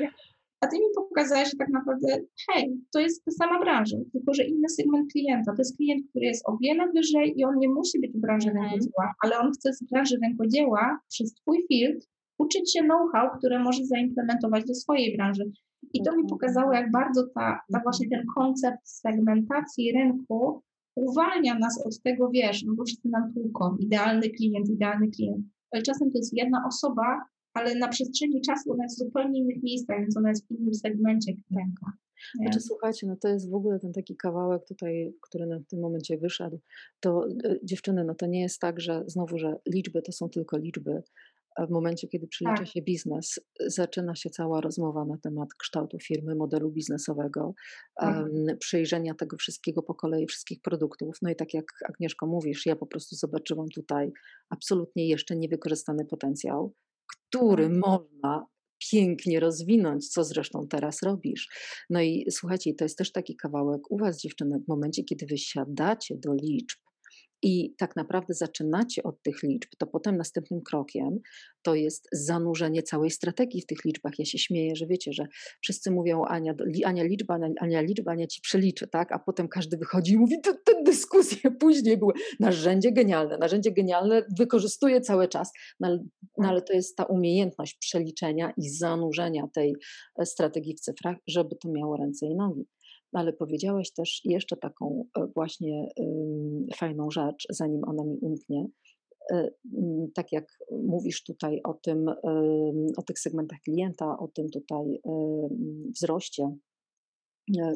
a ty mi pokazałeś, że tak naprawdę, hej, to jest ta sama branża, tylko że inny segment klienta. To jest klient, który jest o wiele wyżej i on nie musi być w branży mm. rękodzieła, ale on chce z branży rękodzieła przez twój filtr uczyć się know-how, które może zaimplementować do swojej branży. I to mi pokazało, jak bardzo ta, ta właśnie ten koncept segmentacji rynku uwalnia nas od tego, wiesz, no bo wszyscy nam tłuką, idealny klient, idealny klient. Ale czasem to jest jedna osoba, ale na przestrzeni czasu ona jest w zupełnie innych miejscach, więc ona jest w innym segmencie rynka. Znaczy, słuchajcie, no to jest w ogóle ten taki kawałek tutaj, który nam w tym momencie wyszedł. To e, dziewczyny, no to nie jest tak, że znowu, że liczby to są tylko liczby, w momencie, kiedy przylicza tak. się biznes, zaczyna się cała rozmowa na temat kształtu firmy, modelu biznesowego, um, przejrzenia tego wszystkiego po kolei, wszystkich produktów. No i tak jak Agnieszko mówisz, ja po prostu zobaczyłam tutaj absolutnie jeszcze niewykorzystany potencjał, który tak. można pięknie rozwinąć, co zresztą teraz robisz. No i słuchajcie, to jest też taki kawałek u Was, dziewczyny, w momencie, kiedy wy siadacie do liczb, i tak naprawdę zaczynacie od tych liczb, to potem następnym krokiem to jest zanurzenie całej strategii w tych liczbach. Ja się śmieję, że wiecie, że wszyscy mówią Ania, Ania liczba, Ania, Ania liczba, Ania ci przeliczy, tak? A potem każdy wychodzi i mówi, te, dyskusje <laughs> później były. Narzędzie genialne, narzędzie genialne, wykorzystuje cały czas, no ale, no ale to jest ta umiejętność przeliczenia i zanurzenia tej e, strategii w cyfrach, żeby to miało ręce i nogi ale powiedziałeś też jeszcze taką e, właśnie fajną rzecz, zanim ona mi umknie. E, tak jak mówisz tutaj o tym, o tych segmentach klienta, o tym tutaj wzroście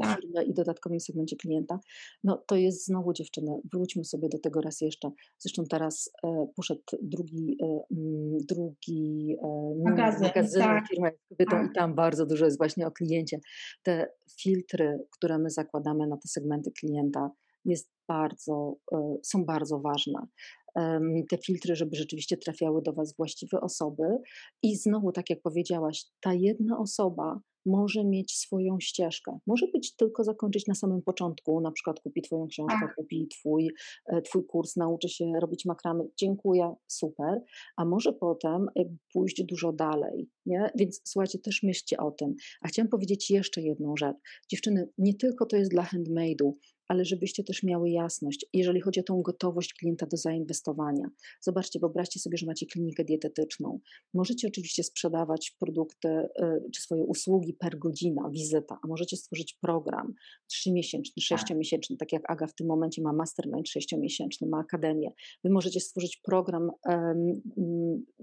tak. firmy i dodatkowym segmencie klienta, no to jest znowu dziewczyny, wróćmy sobie do tego raz jeszcze. Zresztą teraz e, poszedł drugi, e, drugi magazyn, magazyn tak. firma kobietą tak. i tam bardzo dużo jest właśnie o kliencie. Te filtry, które my zakładamy na te segmenty klienta jest bardzo, są bardzo ważne te filtry, żeby rzeczywiście trafiały do Was właściwe osoby. I znowu, tak jak powiedziałaś, ta jedna osoba może mieć swoją ścieżkę. Może być tylko zakończyć na samym początku, na przykład kupi Twoją książkę, tak. kupi twój, e, twój kurs, nauczy się robić makramy, dziękuję, super, a może potem pójść dużo dalej, nie? Więc słuchajcie, też myślcie o tym. A chciałam powiedzieć jeszcze jedną rzecz. Dziewczyny, nie tylko to jest dla handmade'u, ale żebyście też miały jasność, jeżeli chodzi o tą gotowość klienta do zainwestowania. Zobaczcie, wyobraźcie sobie, że macie klinikę dietetyczną. Możecie oczywiście sprzedawać produkty y, czy swoje usługi per godzina, wizyta, a możecie stworzyć program trzymiesięczny, tak. sześciomiesięczny, tak jak Aga w tym momencie ma mastermind sześciomiesięczny, ma akademię. Wy możecie stworzyć program um,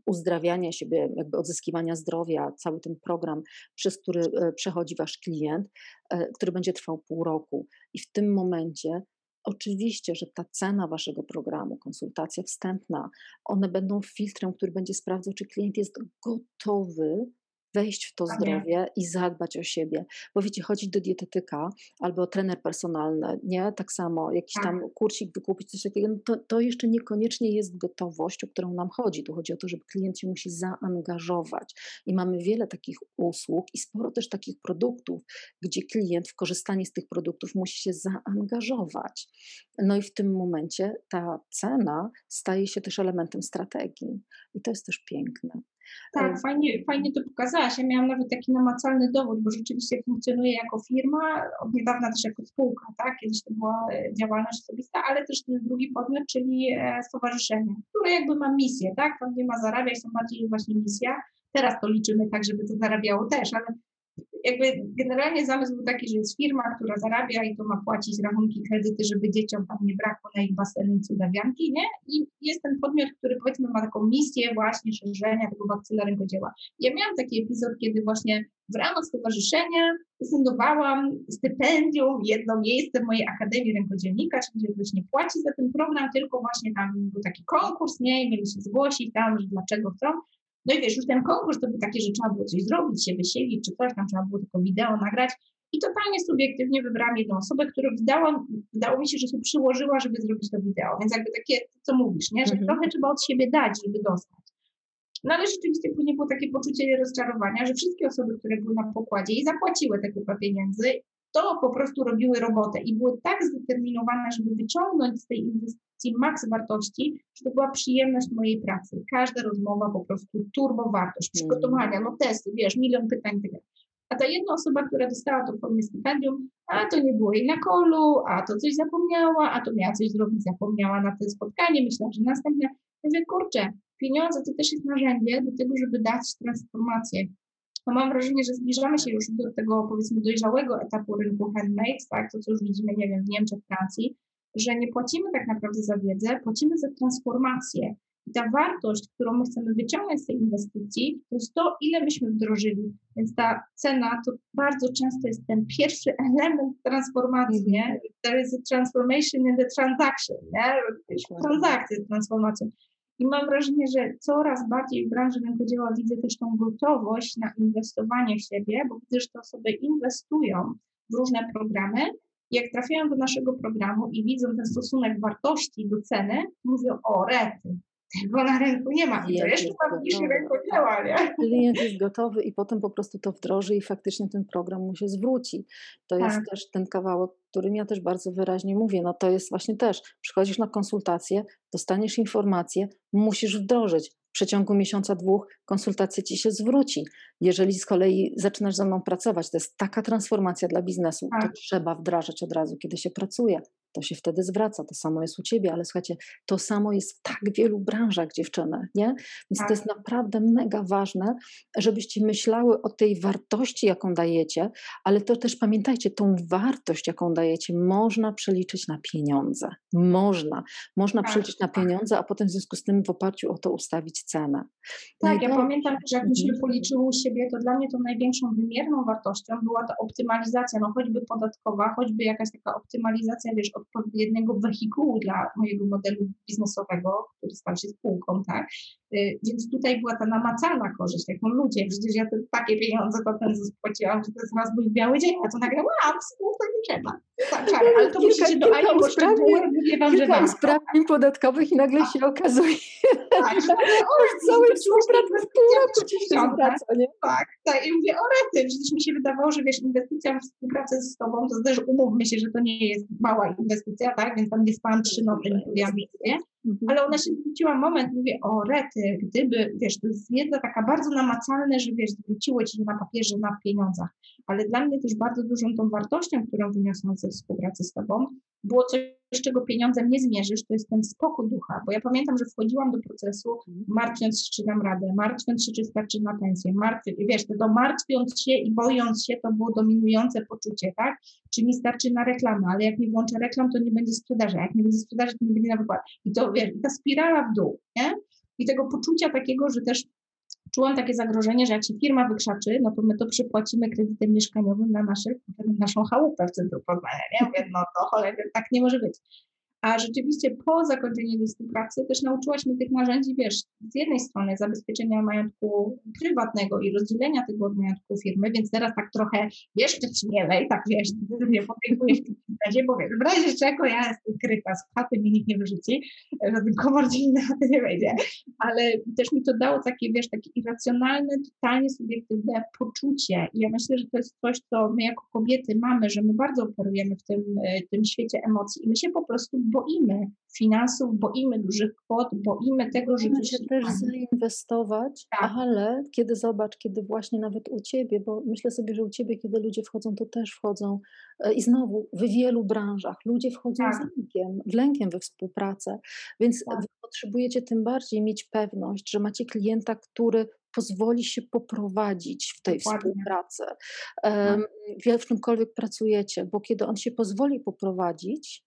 uzdrawiania siebie, jakby odzyskiwania zdrowia, cały ten program, przez który e, przechodzi wasz klient, e, który będzie trwał pół roku. I w tym momencie Oczywiście, że ta cena waszego programu, konsultacja wstępna, one będą filtrem, który będzie sprawdzał, czy klient jest gotowy wejść w to zdrowie i zadbać o siebie. Bo wiecie, chodzić do dietetyka albo trener personalny, nie? Tak samo, jakiś tak. tam kursik wykupić, coś takiego, no to, to jeszcze niekoniecznie jest gotowość, o którą nam chodzi. Tu chodzi o to, żeby klient się musi zaangażować. I mamy wiele takich usług i sporo też takich produktów, gdzie klient w korzystanie z tych produktów musi się zaangażować. No i w tym momencie ta cena staje się też elementem strategii. I to jest też piękne. Tak, fajnie, fajnie to pokazałaś. Ja miałam nawet taki namacalny dowód, bo rzeczywiście funkcjonuję jako firma, od niedawna też jako spółka, tak? Kiedyś to była e, działalność osobista, ale też ten drugi podmiot, czyli e, stowarzyszenie, które jakby ma misję, tak? Tam nie ma zarabiać, to bardziej jest właśnie misja. Teraz to liczymy tak, żeby to zarabiało też, ale jakby generalnie zamysł był taki, że jest firma, która zarabia i to ma płacić rachunki, kredyty, żeby dzieciom tam nie brakło na ich baseny i cudawianki, nie? I jest ten podmiot, który powiedzmy ma taką misję właśnie szerzenia tego bakcyla rękodzieła. Ja miałam taki epizod, kiedy właśnie w ramach stowarzyszenia ufundowałam stypendium, jedno miejsce w mojej Akademii Rękodzielnika, czyli ktoś nie płaci za ten program, tylko właśnie tam był taki konkurs, nie? I mieli się zgłosić tam, że dlaczego chcą. No i wiesz, już ten konkurs to był taki, że trzeba było coś zrobić, się wysilić, czy coś, tam trzeba było tylko wideo nagrać. I totalnie subiektywnie wybrałam jedną osobę, która wydała, wydało mi się, że się przyłożyła, żeby zrobić to wideo. Więc jakby takie, co mówisz, nie? że mhm. trochę trzeba od siebie dać, żeby dostać. No ale rzeczywiście później było takie poczucie rozczarowania, że wszystkie osoby, które były na pokładzie i zapłaciły te kupę pieniędzy, to po prostu robiły robotę i były tak zdeterminowane, żeby wyciągnąć z tej inwestycji maks wartości, że to była przyjemność mojej pracy. Każda rozmowa po prostu turbo wartość, przygotowania, no testy, wiesz, milion pytań, tyle. A ta jedna osoba, która dostała to w formie stypendium, a to nie było jej na kolu, a to coś zapomniała, a to miała coś zrobić, zapomniała na to spotkanie, myślała, że następne. Mówię, kurczę, pieniądze to też jest narzędzie do tego, żeby dać transformację no mam wrażenie, że zbliżamy się już do tego powiedzmy dojrzałego etapu rynku handmade, tak, to co już widzimy, nie wiem, w Niemczech, Francji, że nie płacimy tak naprawdę za wiedzę, płacimy za transformację. I ta wartość, którą my chcemy wyciągnąć z tej inwestycji, to jest to, ile myśmy wdrożyli. Więc ta cena to bardzo często jest ten pierwszy <laughs> element transformacji, nie? There is a transformation in the transaction, nie? Transakcja, transformacja. I mam wrażenie, że coraz bardziej w branży rękodzieła widzę też tą gotowość na inwestowanie w siebie, bo widzę, że te osoby inwestują w różne programy. Jak trafiają do naszego programu i widzą ten stosunek wartości do ceny, mówią: O, rety, <laughs> tego na rynku nie ma. I to jeszcze tam niż rynku działa, nie? Klient jest gotowy i potem po prostu to wdroży i faktycznie ten program mu się zwróci. To tak. jest też ten kawałek, którym ja też bardzo wyraźnie mówię. No to jest właśnie też, przychodzisz na konsultację, dostaniesz informację, musisz wdrożyć. W przeciągu miesiąca, dwóch konsultacja ci się zwróci. Jeżeli z kolei zaczynasz ze mną pracować, to jest taka transformacja dla biznesu, to tak. trzeba wdrażać od razu, kiedy się pracuje to się wtedy zwraca. To samo jest u ciebie, ale słuchajcie, to samo jest w tak wielu branżach, dziewczyny, nie? Więc tak. to jest naprawdę mega ważne, żebyście myślały o tej wartości, jaką dajecie, ale to też pamiętajcie, tą wartość, jaką dajecie, można przeliczyć na pieniądze. Można. Można tak. przeliczyć na pieniądze, a potem w związku z tym w oparciu o to ustawić cenę. Tak, ja pamiętam, że jak myśmy mhm. policzyły u siebie, to dla mnie tą największą wymierną wartością była ta optymalizacja, no choćby podatkowa, choćby jakaś taka optymalizacja, wiesz, od odpowiedniego wehikułu dla mojego modelu biznesowego, który stał się spółką, tak? Y, więc tutaj była ta namacalna korzyść, no ludzie, przecież ja te, takie pieniądze to ten spłaciłam, że to jest raz mój biały dzień, a to nagle, wow, spółka nie trzeba. Tak, tak, ale to musicie do Ani poszczegóły, mówię wam, że warto. sprawdził podatkowych i nagle się okazuje, tak, że cały współpracę w pół roku ci się? Tak, tak, i mówię, o rety, przecież mi się wydawało, że wiesz, inwestycja w współpracę z tobą, to też umówmy się, że to nie jest mała inwestycja, tak, więc tam nie spałam trzy nocy, nie Mhm. Ale ona się zwróciła moment, mówię, o rety, gdyby, wiesz, to jest wiedza taka bardzo namacalna, że wiesz, zwróciło ci na papierze, na pieniądzach. Ale dla mnie też bardzo dużą tą wartością, którą wyniosłam ze współpracy z tobą, było coś, czego pieniądzem nie zmierzysz, to jest ten spokój ducha. Bo ja pamiętam, że wchodziłam do procesu mhm. martwiąc się, czy dam radę, martwiąc się, czy starczy na pensję, martwy, wiesz, to martwiąc się i bojąc się, to było dominujące poczucie, tak? Czy mi starczy na reklamę, ale jak nie włączę reklam, to nie będzie sprzedaży, jak nie będzie sprzedaży, to nie będzie na wykład. I to, wiesz, ta spirala w dół, nie? I tego poczucia takiego, że też czułam takie zagrożenie, że jak się firma wykrzaczy, no to my to przypłacimy kredytem mieszkaniowym na naszych, naszą chałupę w centrum Poznania. Nie? Mówię, no to cholernie, tak nie może być. A rzeczywiście po zakończeniu tej współpracy też nauczyłaś mnie tych narzędzi, wiesz, z jednej strony zabezpieczenia majątku prywatnego i rozdzielenia tego od majątku firmy, więc teraz tak trochę jeszcze śmielej, tak wiesz, nie podejmuję w tym razie, bo wiesz, w razie czego ja jestem kryta z chaty, mi nikt nie wyrzuci, żaden komor na chaty nie wejdzie, ale też mi to dało takie, wiesz, takie irracjonalne, totalnie subiektywne poczucie. I ja myślę, że to jest coś, co my jako kobiety mamy, że my bardzo operujemy w tym, e, tym świecie emocji i my się po prostu boimy finansów, boimy dużych kwot, boimy tego, że się też zainwestować, tak. ale kiedy zobacz, kiedy właśnie nawet u ciebie, bo myślę sobie, że u ciebie, kiedy ludzie wchodzą, to też wchodzą e, i znowu w wielu branżach ludzie wchodzą tak. z lękiem, w lękiem we współpracę, więc tak. wy potrzebujecie tym bardziej mieć pewność, że macie klienta, który pozwoli się poprowadzić w tej Dokładnie. współpracy, um, w czymkolwiek pracujecie, bo kiedy on się pozwoli poprowadzić,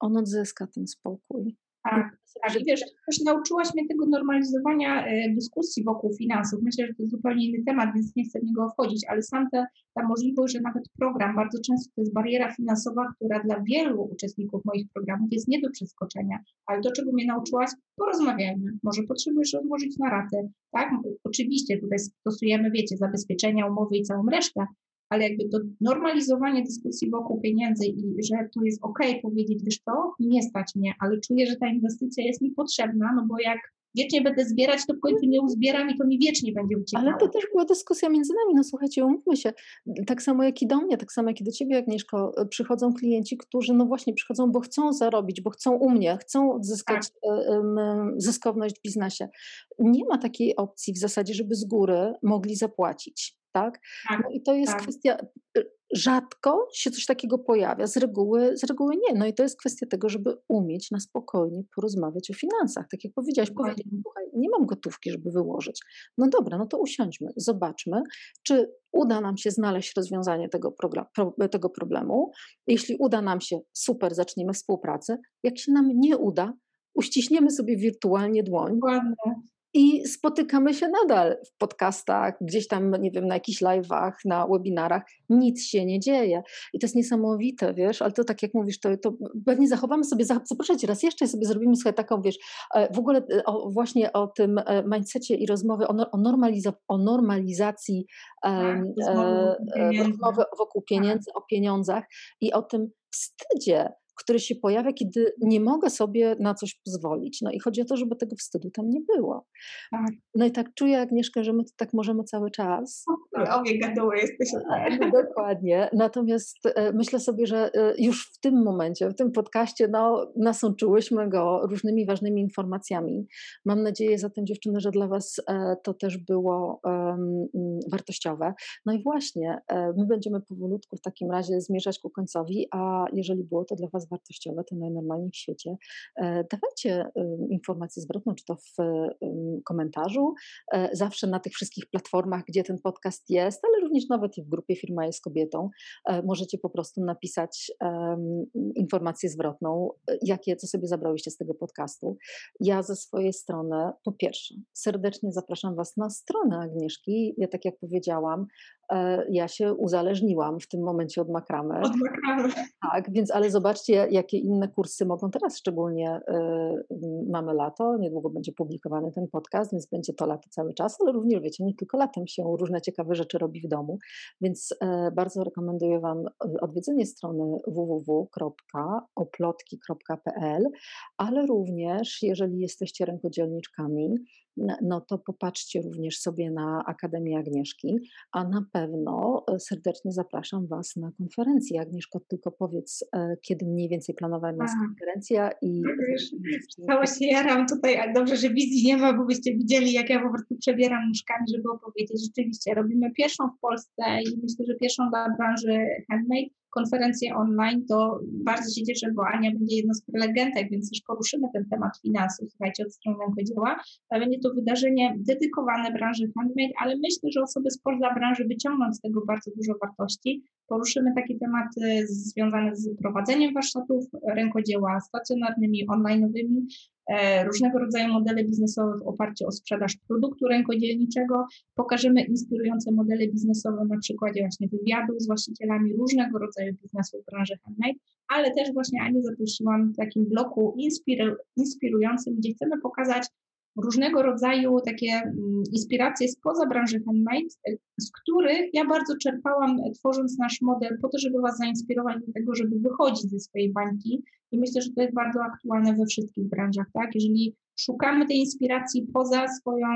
on odzyska ten spokój. Tak, tak. Wiesz, też nauczyłaś mnie tego normalizowania e, dyskusji wokół finansów. Myślę, że to jest zupełnie inny temat, więc nie chcę w niego wchodzić, ale sam ta, ta możliwość, że nawet program, bardzo często to jest bariera finansowa, która dla wielu uczestników moich programów jest nie do przeskoczenia. Ale to, czego mnie nauczyłaś, porozmawiajmy. Może potrzebujesz rozłożyć na ratę, tak? Oczywiście tutaj stosujemy, wiecie, zabezpieczenia, umowy i całą resztę, ale jakby to normalizowanie dyskusji wokół pieniędzy i że to jest ok powiedzieć, wiesz to, nie stać mnie, ale czuję, że ta inwestycja jest mi potrzebna, no bo jak wiecznie będę zbierać, to w końcu nie uzbieram i to mi wiecznie będzie uciekało. Ale to też była dyskusja między nami, no słuchajcie, umówmy się, tak samo jak i do mnie, tak samo jak i do ciebie Agnieszko, przychodzą klienci, którzy no właśnie przychodzą, bo chcą zarobić, bo chcą u mnie, chcą odzyskać tak. zyskowność w biznesie. Nie ma takiej opcji w zasadzie, żeby z góry mogli zapłacić tak? tak no i to jest tak. kwestia, y, rzadko się coś takiego pojawia, z reguły, z reguły nie. No i to jest kwestia tego, żeby umieć na spokojnie porozmawiać o finansach. Tak jak powiedziałaś, powiedzieć, słuchaj, nie mam gotówki, żeby wyłożyć. No dobra, no to usiądźmy, zobaczmy, czy uda nam się znaleźć rozwiązanie tego, tego problemu. Jeśli uda nam się, super, zaczniemy współpracę. Jak się nam nie uda, uściśniemy sobie wirtualnie dłoń. Dokładnie i spotykamy się nadal w podcastach, gdzieś tam, nie wiem, na jakichś live'ach, na webinarach. Nic się nie dzieje. I to jest niesamowite, wiesz, ale to tak jak mówisz, to, to pewnie zachowamy sobie, zaproszę Cię raz jeszcze sobie zrobimy sobie taką, wiesz, e, w ogóle e, o, właśnie o tym e, mindsetie i rozmowy o, o, normaliza o normalizacji tak, rozmowy, rozmowy wokół tak. pieniędzy, o pieniądzach i o tym wstydzie, który się pojawia, kiedy nie mogę sobie na coś pozwolić. No i chodzi o to, żeby tego wstydu tam nie było. Tak. No i tak czuję, Agnieszka, że my tak możemy cały czas. Obie gaduły jesteś. <laughs> Dokładnie. Natomiast e, myślę sobie, że e, już w tym momencie, w tym podcaście, no, nasączyłyśmy go różnymi ważnymi informacjami. Mam nadzieję zatem, dziewczyny, że dla Was e, to też było um, wartościowe. No i właśnie, my będziemy powolutku w takim razie zmierzać ku końcowi, a jeżeli było to dla Was wartościowe, to najnormalniej w świecie, dawajcie informację zwrotną, czy to w komentarzu, zawsze na tych wszystkich platformach, gdzie ten podcast jest, ale również nawet i w grupie Firma jest kobietą, możecie po prostu napisać informację zwrotną, jakie, co sobie zabrałyście z tego podcastu. Ja ze swojej strony, po pierwsze, serdecznie zapraszam Was na stronę Agnieszki. Ja tak jak powiedziałam, E, ja się uzależniłam w tym momencie od makramy. Od makramy. Tak, więc ale zobaczcie, jakie inne kursy mogą teraz, szczególnie y, mamy lato, niedługo będzie publikowany ten podcast, więc będzie to lato cały czas, ale również wiecie, nie tylko latem się różne ciekawe rzeczy robi w domu, więc y, bardzo rekomenduję Wam odwiedzenie strony www.oplotki.pl, ale również, jeżeli jesteście rękodzielniczkami, no to popatrzcie również sobie na Akademię Agnieszki, a na pewno e, serdecznie zapraszam Was na konferencję. Agnieszko, tylko powiedz, e, kiedy mniej więcej planowana jest konferencja i... Całe się jaram tutaj, ale dobrze, że wizji nie ma, bo byście widzieli, jak ja po prostu przebieram nóżkami, żeby opowiedzieć. Rzeczywiście, robimy pierwszą w Polsce i myślę, że pierwszą dla branży handmade konferencję online, to bardzo się cieszę, bo Ania będzie jedną z prelegentek, więc też poruszymy ten temat finansów, słuchajcie, od strony rękodzieła. Będzie to wydarzenie dedykowane branży handmade, ale myślę, że osoby spoza branży wyciągną z tego bardzo dużo wartości. Poruszymy takie tematy związane z prowadzeniem warsztatów rękodzieła stacjonarnymi, online'owymi, różnego rodzaju modele biznesowe w oparciu o sprzedaż produktu rękodzielniczego. Pokażemy inspirujące modele biznesowe na przykładzie właśnie wywiadów z właścicielami różnego rodzaju biznesów w branży handmade, ale też właśnie Anię zaprosiłam w takim bloku inspiru inspirującym, gdzie chcemy pokazać różnego rodzaju takie mm, inspiracje spoza branży handmade, z których ja bardzo czerpałam, e, tworząc nasz model, po to, żeby Was zainspirować do tego, żeby wychodzić ze swojej bańki. I myślę, że to jest bardzo aktualne we wszystkich branżach, tak? Jeżeli szukamy tej inspiracji poza swoją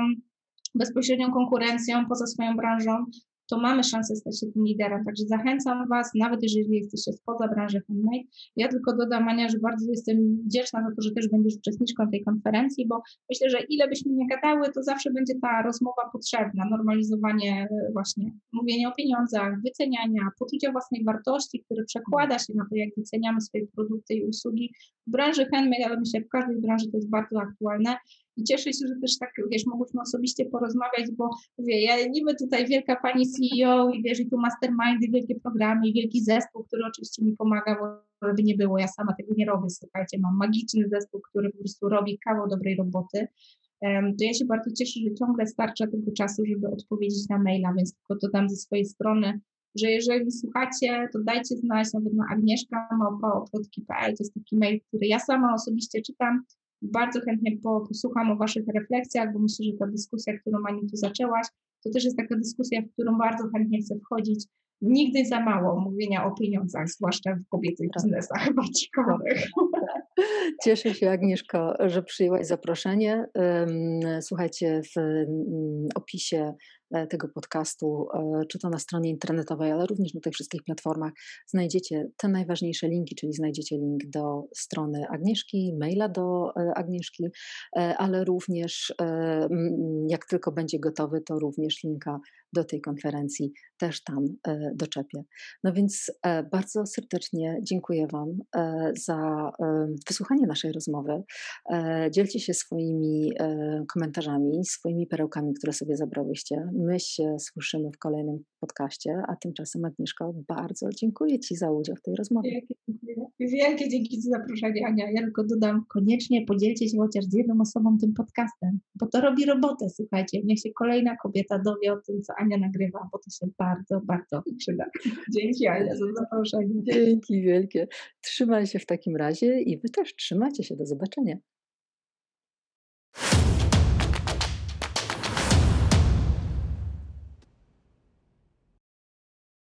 bezpośrednią konkurencją, poza swoją branżą, to mamy szansę stać się tym liderem. Także zachęcam Was, nawet jeżeli jesteście spoza branży handmade. Ja tylko dodam, Ania, że bardzo jestem wdzięczna za to, że też będziesz uczestniczką tej konferencji, bo myślę, że ile byśmy nie gadały, to zawsze będzie ta rozmowa potrzebna, normalizowanie e, właśnie, mówienie o pieniądzach, wyceniania, poczucia własnej wartości, które przekłada się na to, jak wyceniamy swoje produkty i usługi w branży handmade, ale myślę, że w każdej branży to jest bardzo aktualne i cieszę się, że też tak, wiesz, mogłyśmy osobiście porozmawiać, bo mówię, ja niby tutaj wielka pani CEO i wiesz, i tu mastermindy, wielkie programy i wielki zespół, który oczywiście mi pomaga, bo żeby nie było, ja sama tego nie robię, słuchajcie, mam magiczny zespół, który po prostu robi kawał dobrej roboty, to ja się bardzo cieszę, że ciągle starcza tego czasu, żeby odpowiedzieć na maila, więc tylko to dam ze swojej strony, że jeżeli słuchacie, to dajcie znać nawet na agnieszka.pl, to jest taki mail, który ja sama osobiście czytam, bardzo chętnie posłucham o Waszych refleksjach, bo myślę, że ta dyskusja, którą Ani tu zaczęłaś, to też jest taka dyskusja, w którą bardzo chętnie chcę wchodzić. Nigdy za mało mówienia o pieniądzach, zwłaszcza w kobiecych biznesach <laughs> barcikowych. Cieszę się, Agnieszko, że przyjęłaś zaproszenie. Słuchajcie, w opisie E, tego podcastu, e, czy to na stronie internetowej, ale również na tych wszystkich platformach, znajdziecie te najważniejsze linki, czyli znajdziecie link do strony Agnieszki, maila do e, Agnieszki, ale również jak tylko będzie gotowy, to również linka do tej konferencji też tam doczepię. No więc bardzo serdecznie dziękuję Wam za wysłuchanie naszej rozmowy. Dzielcie się swoimi komentarzami, swoimi perełkami, które sobie zabrałyście. My się słyszymy w kolejnym podcaście, a tymczasem Agnieszko, bardzo dziękuję Ci za udział w tej rozmowie. Wielkie, Wielkie dzięki za zaproszenie, Ania. Ja tylko dodam, koniecznie podzielcie się chociaż z jedną osobą tym podcastem, bo to robi robotę, słuchajcie. Niech się kolejna kobieta dowie o tym, co Ania nagrywa, bo to się bardzo, bardzo przyda. Dzięki Ania za zaproszenie. Dzięki wielkie. Trzymaj się w takim razie i Wy też trzymajcie się. Do zobaczenia.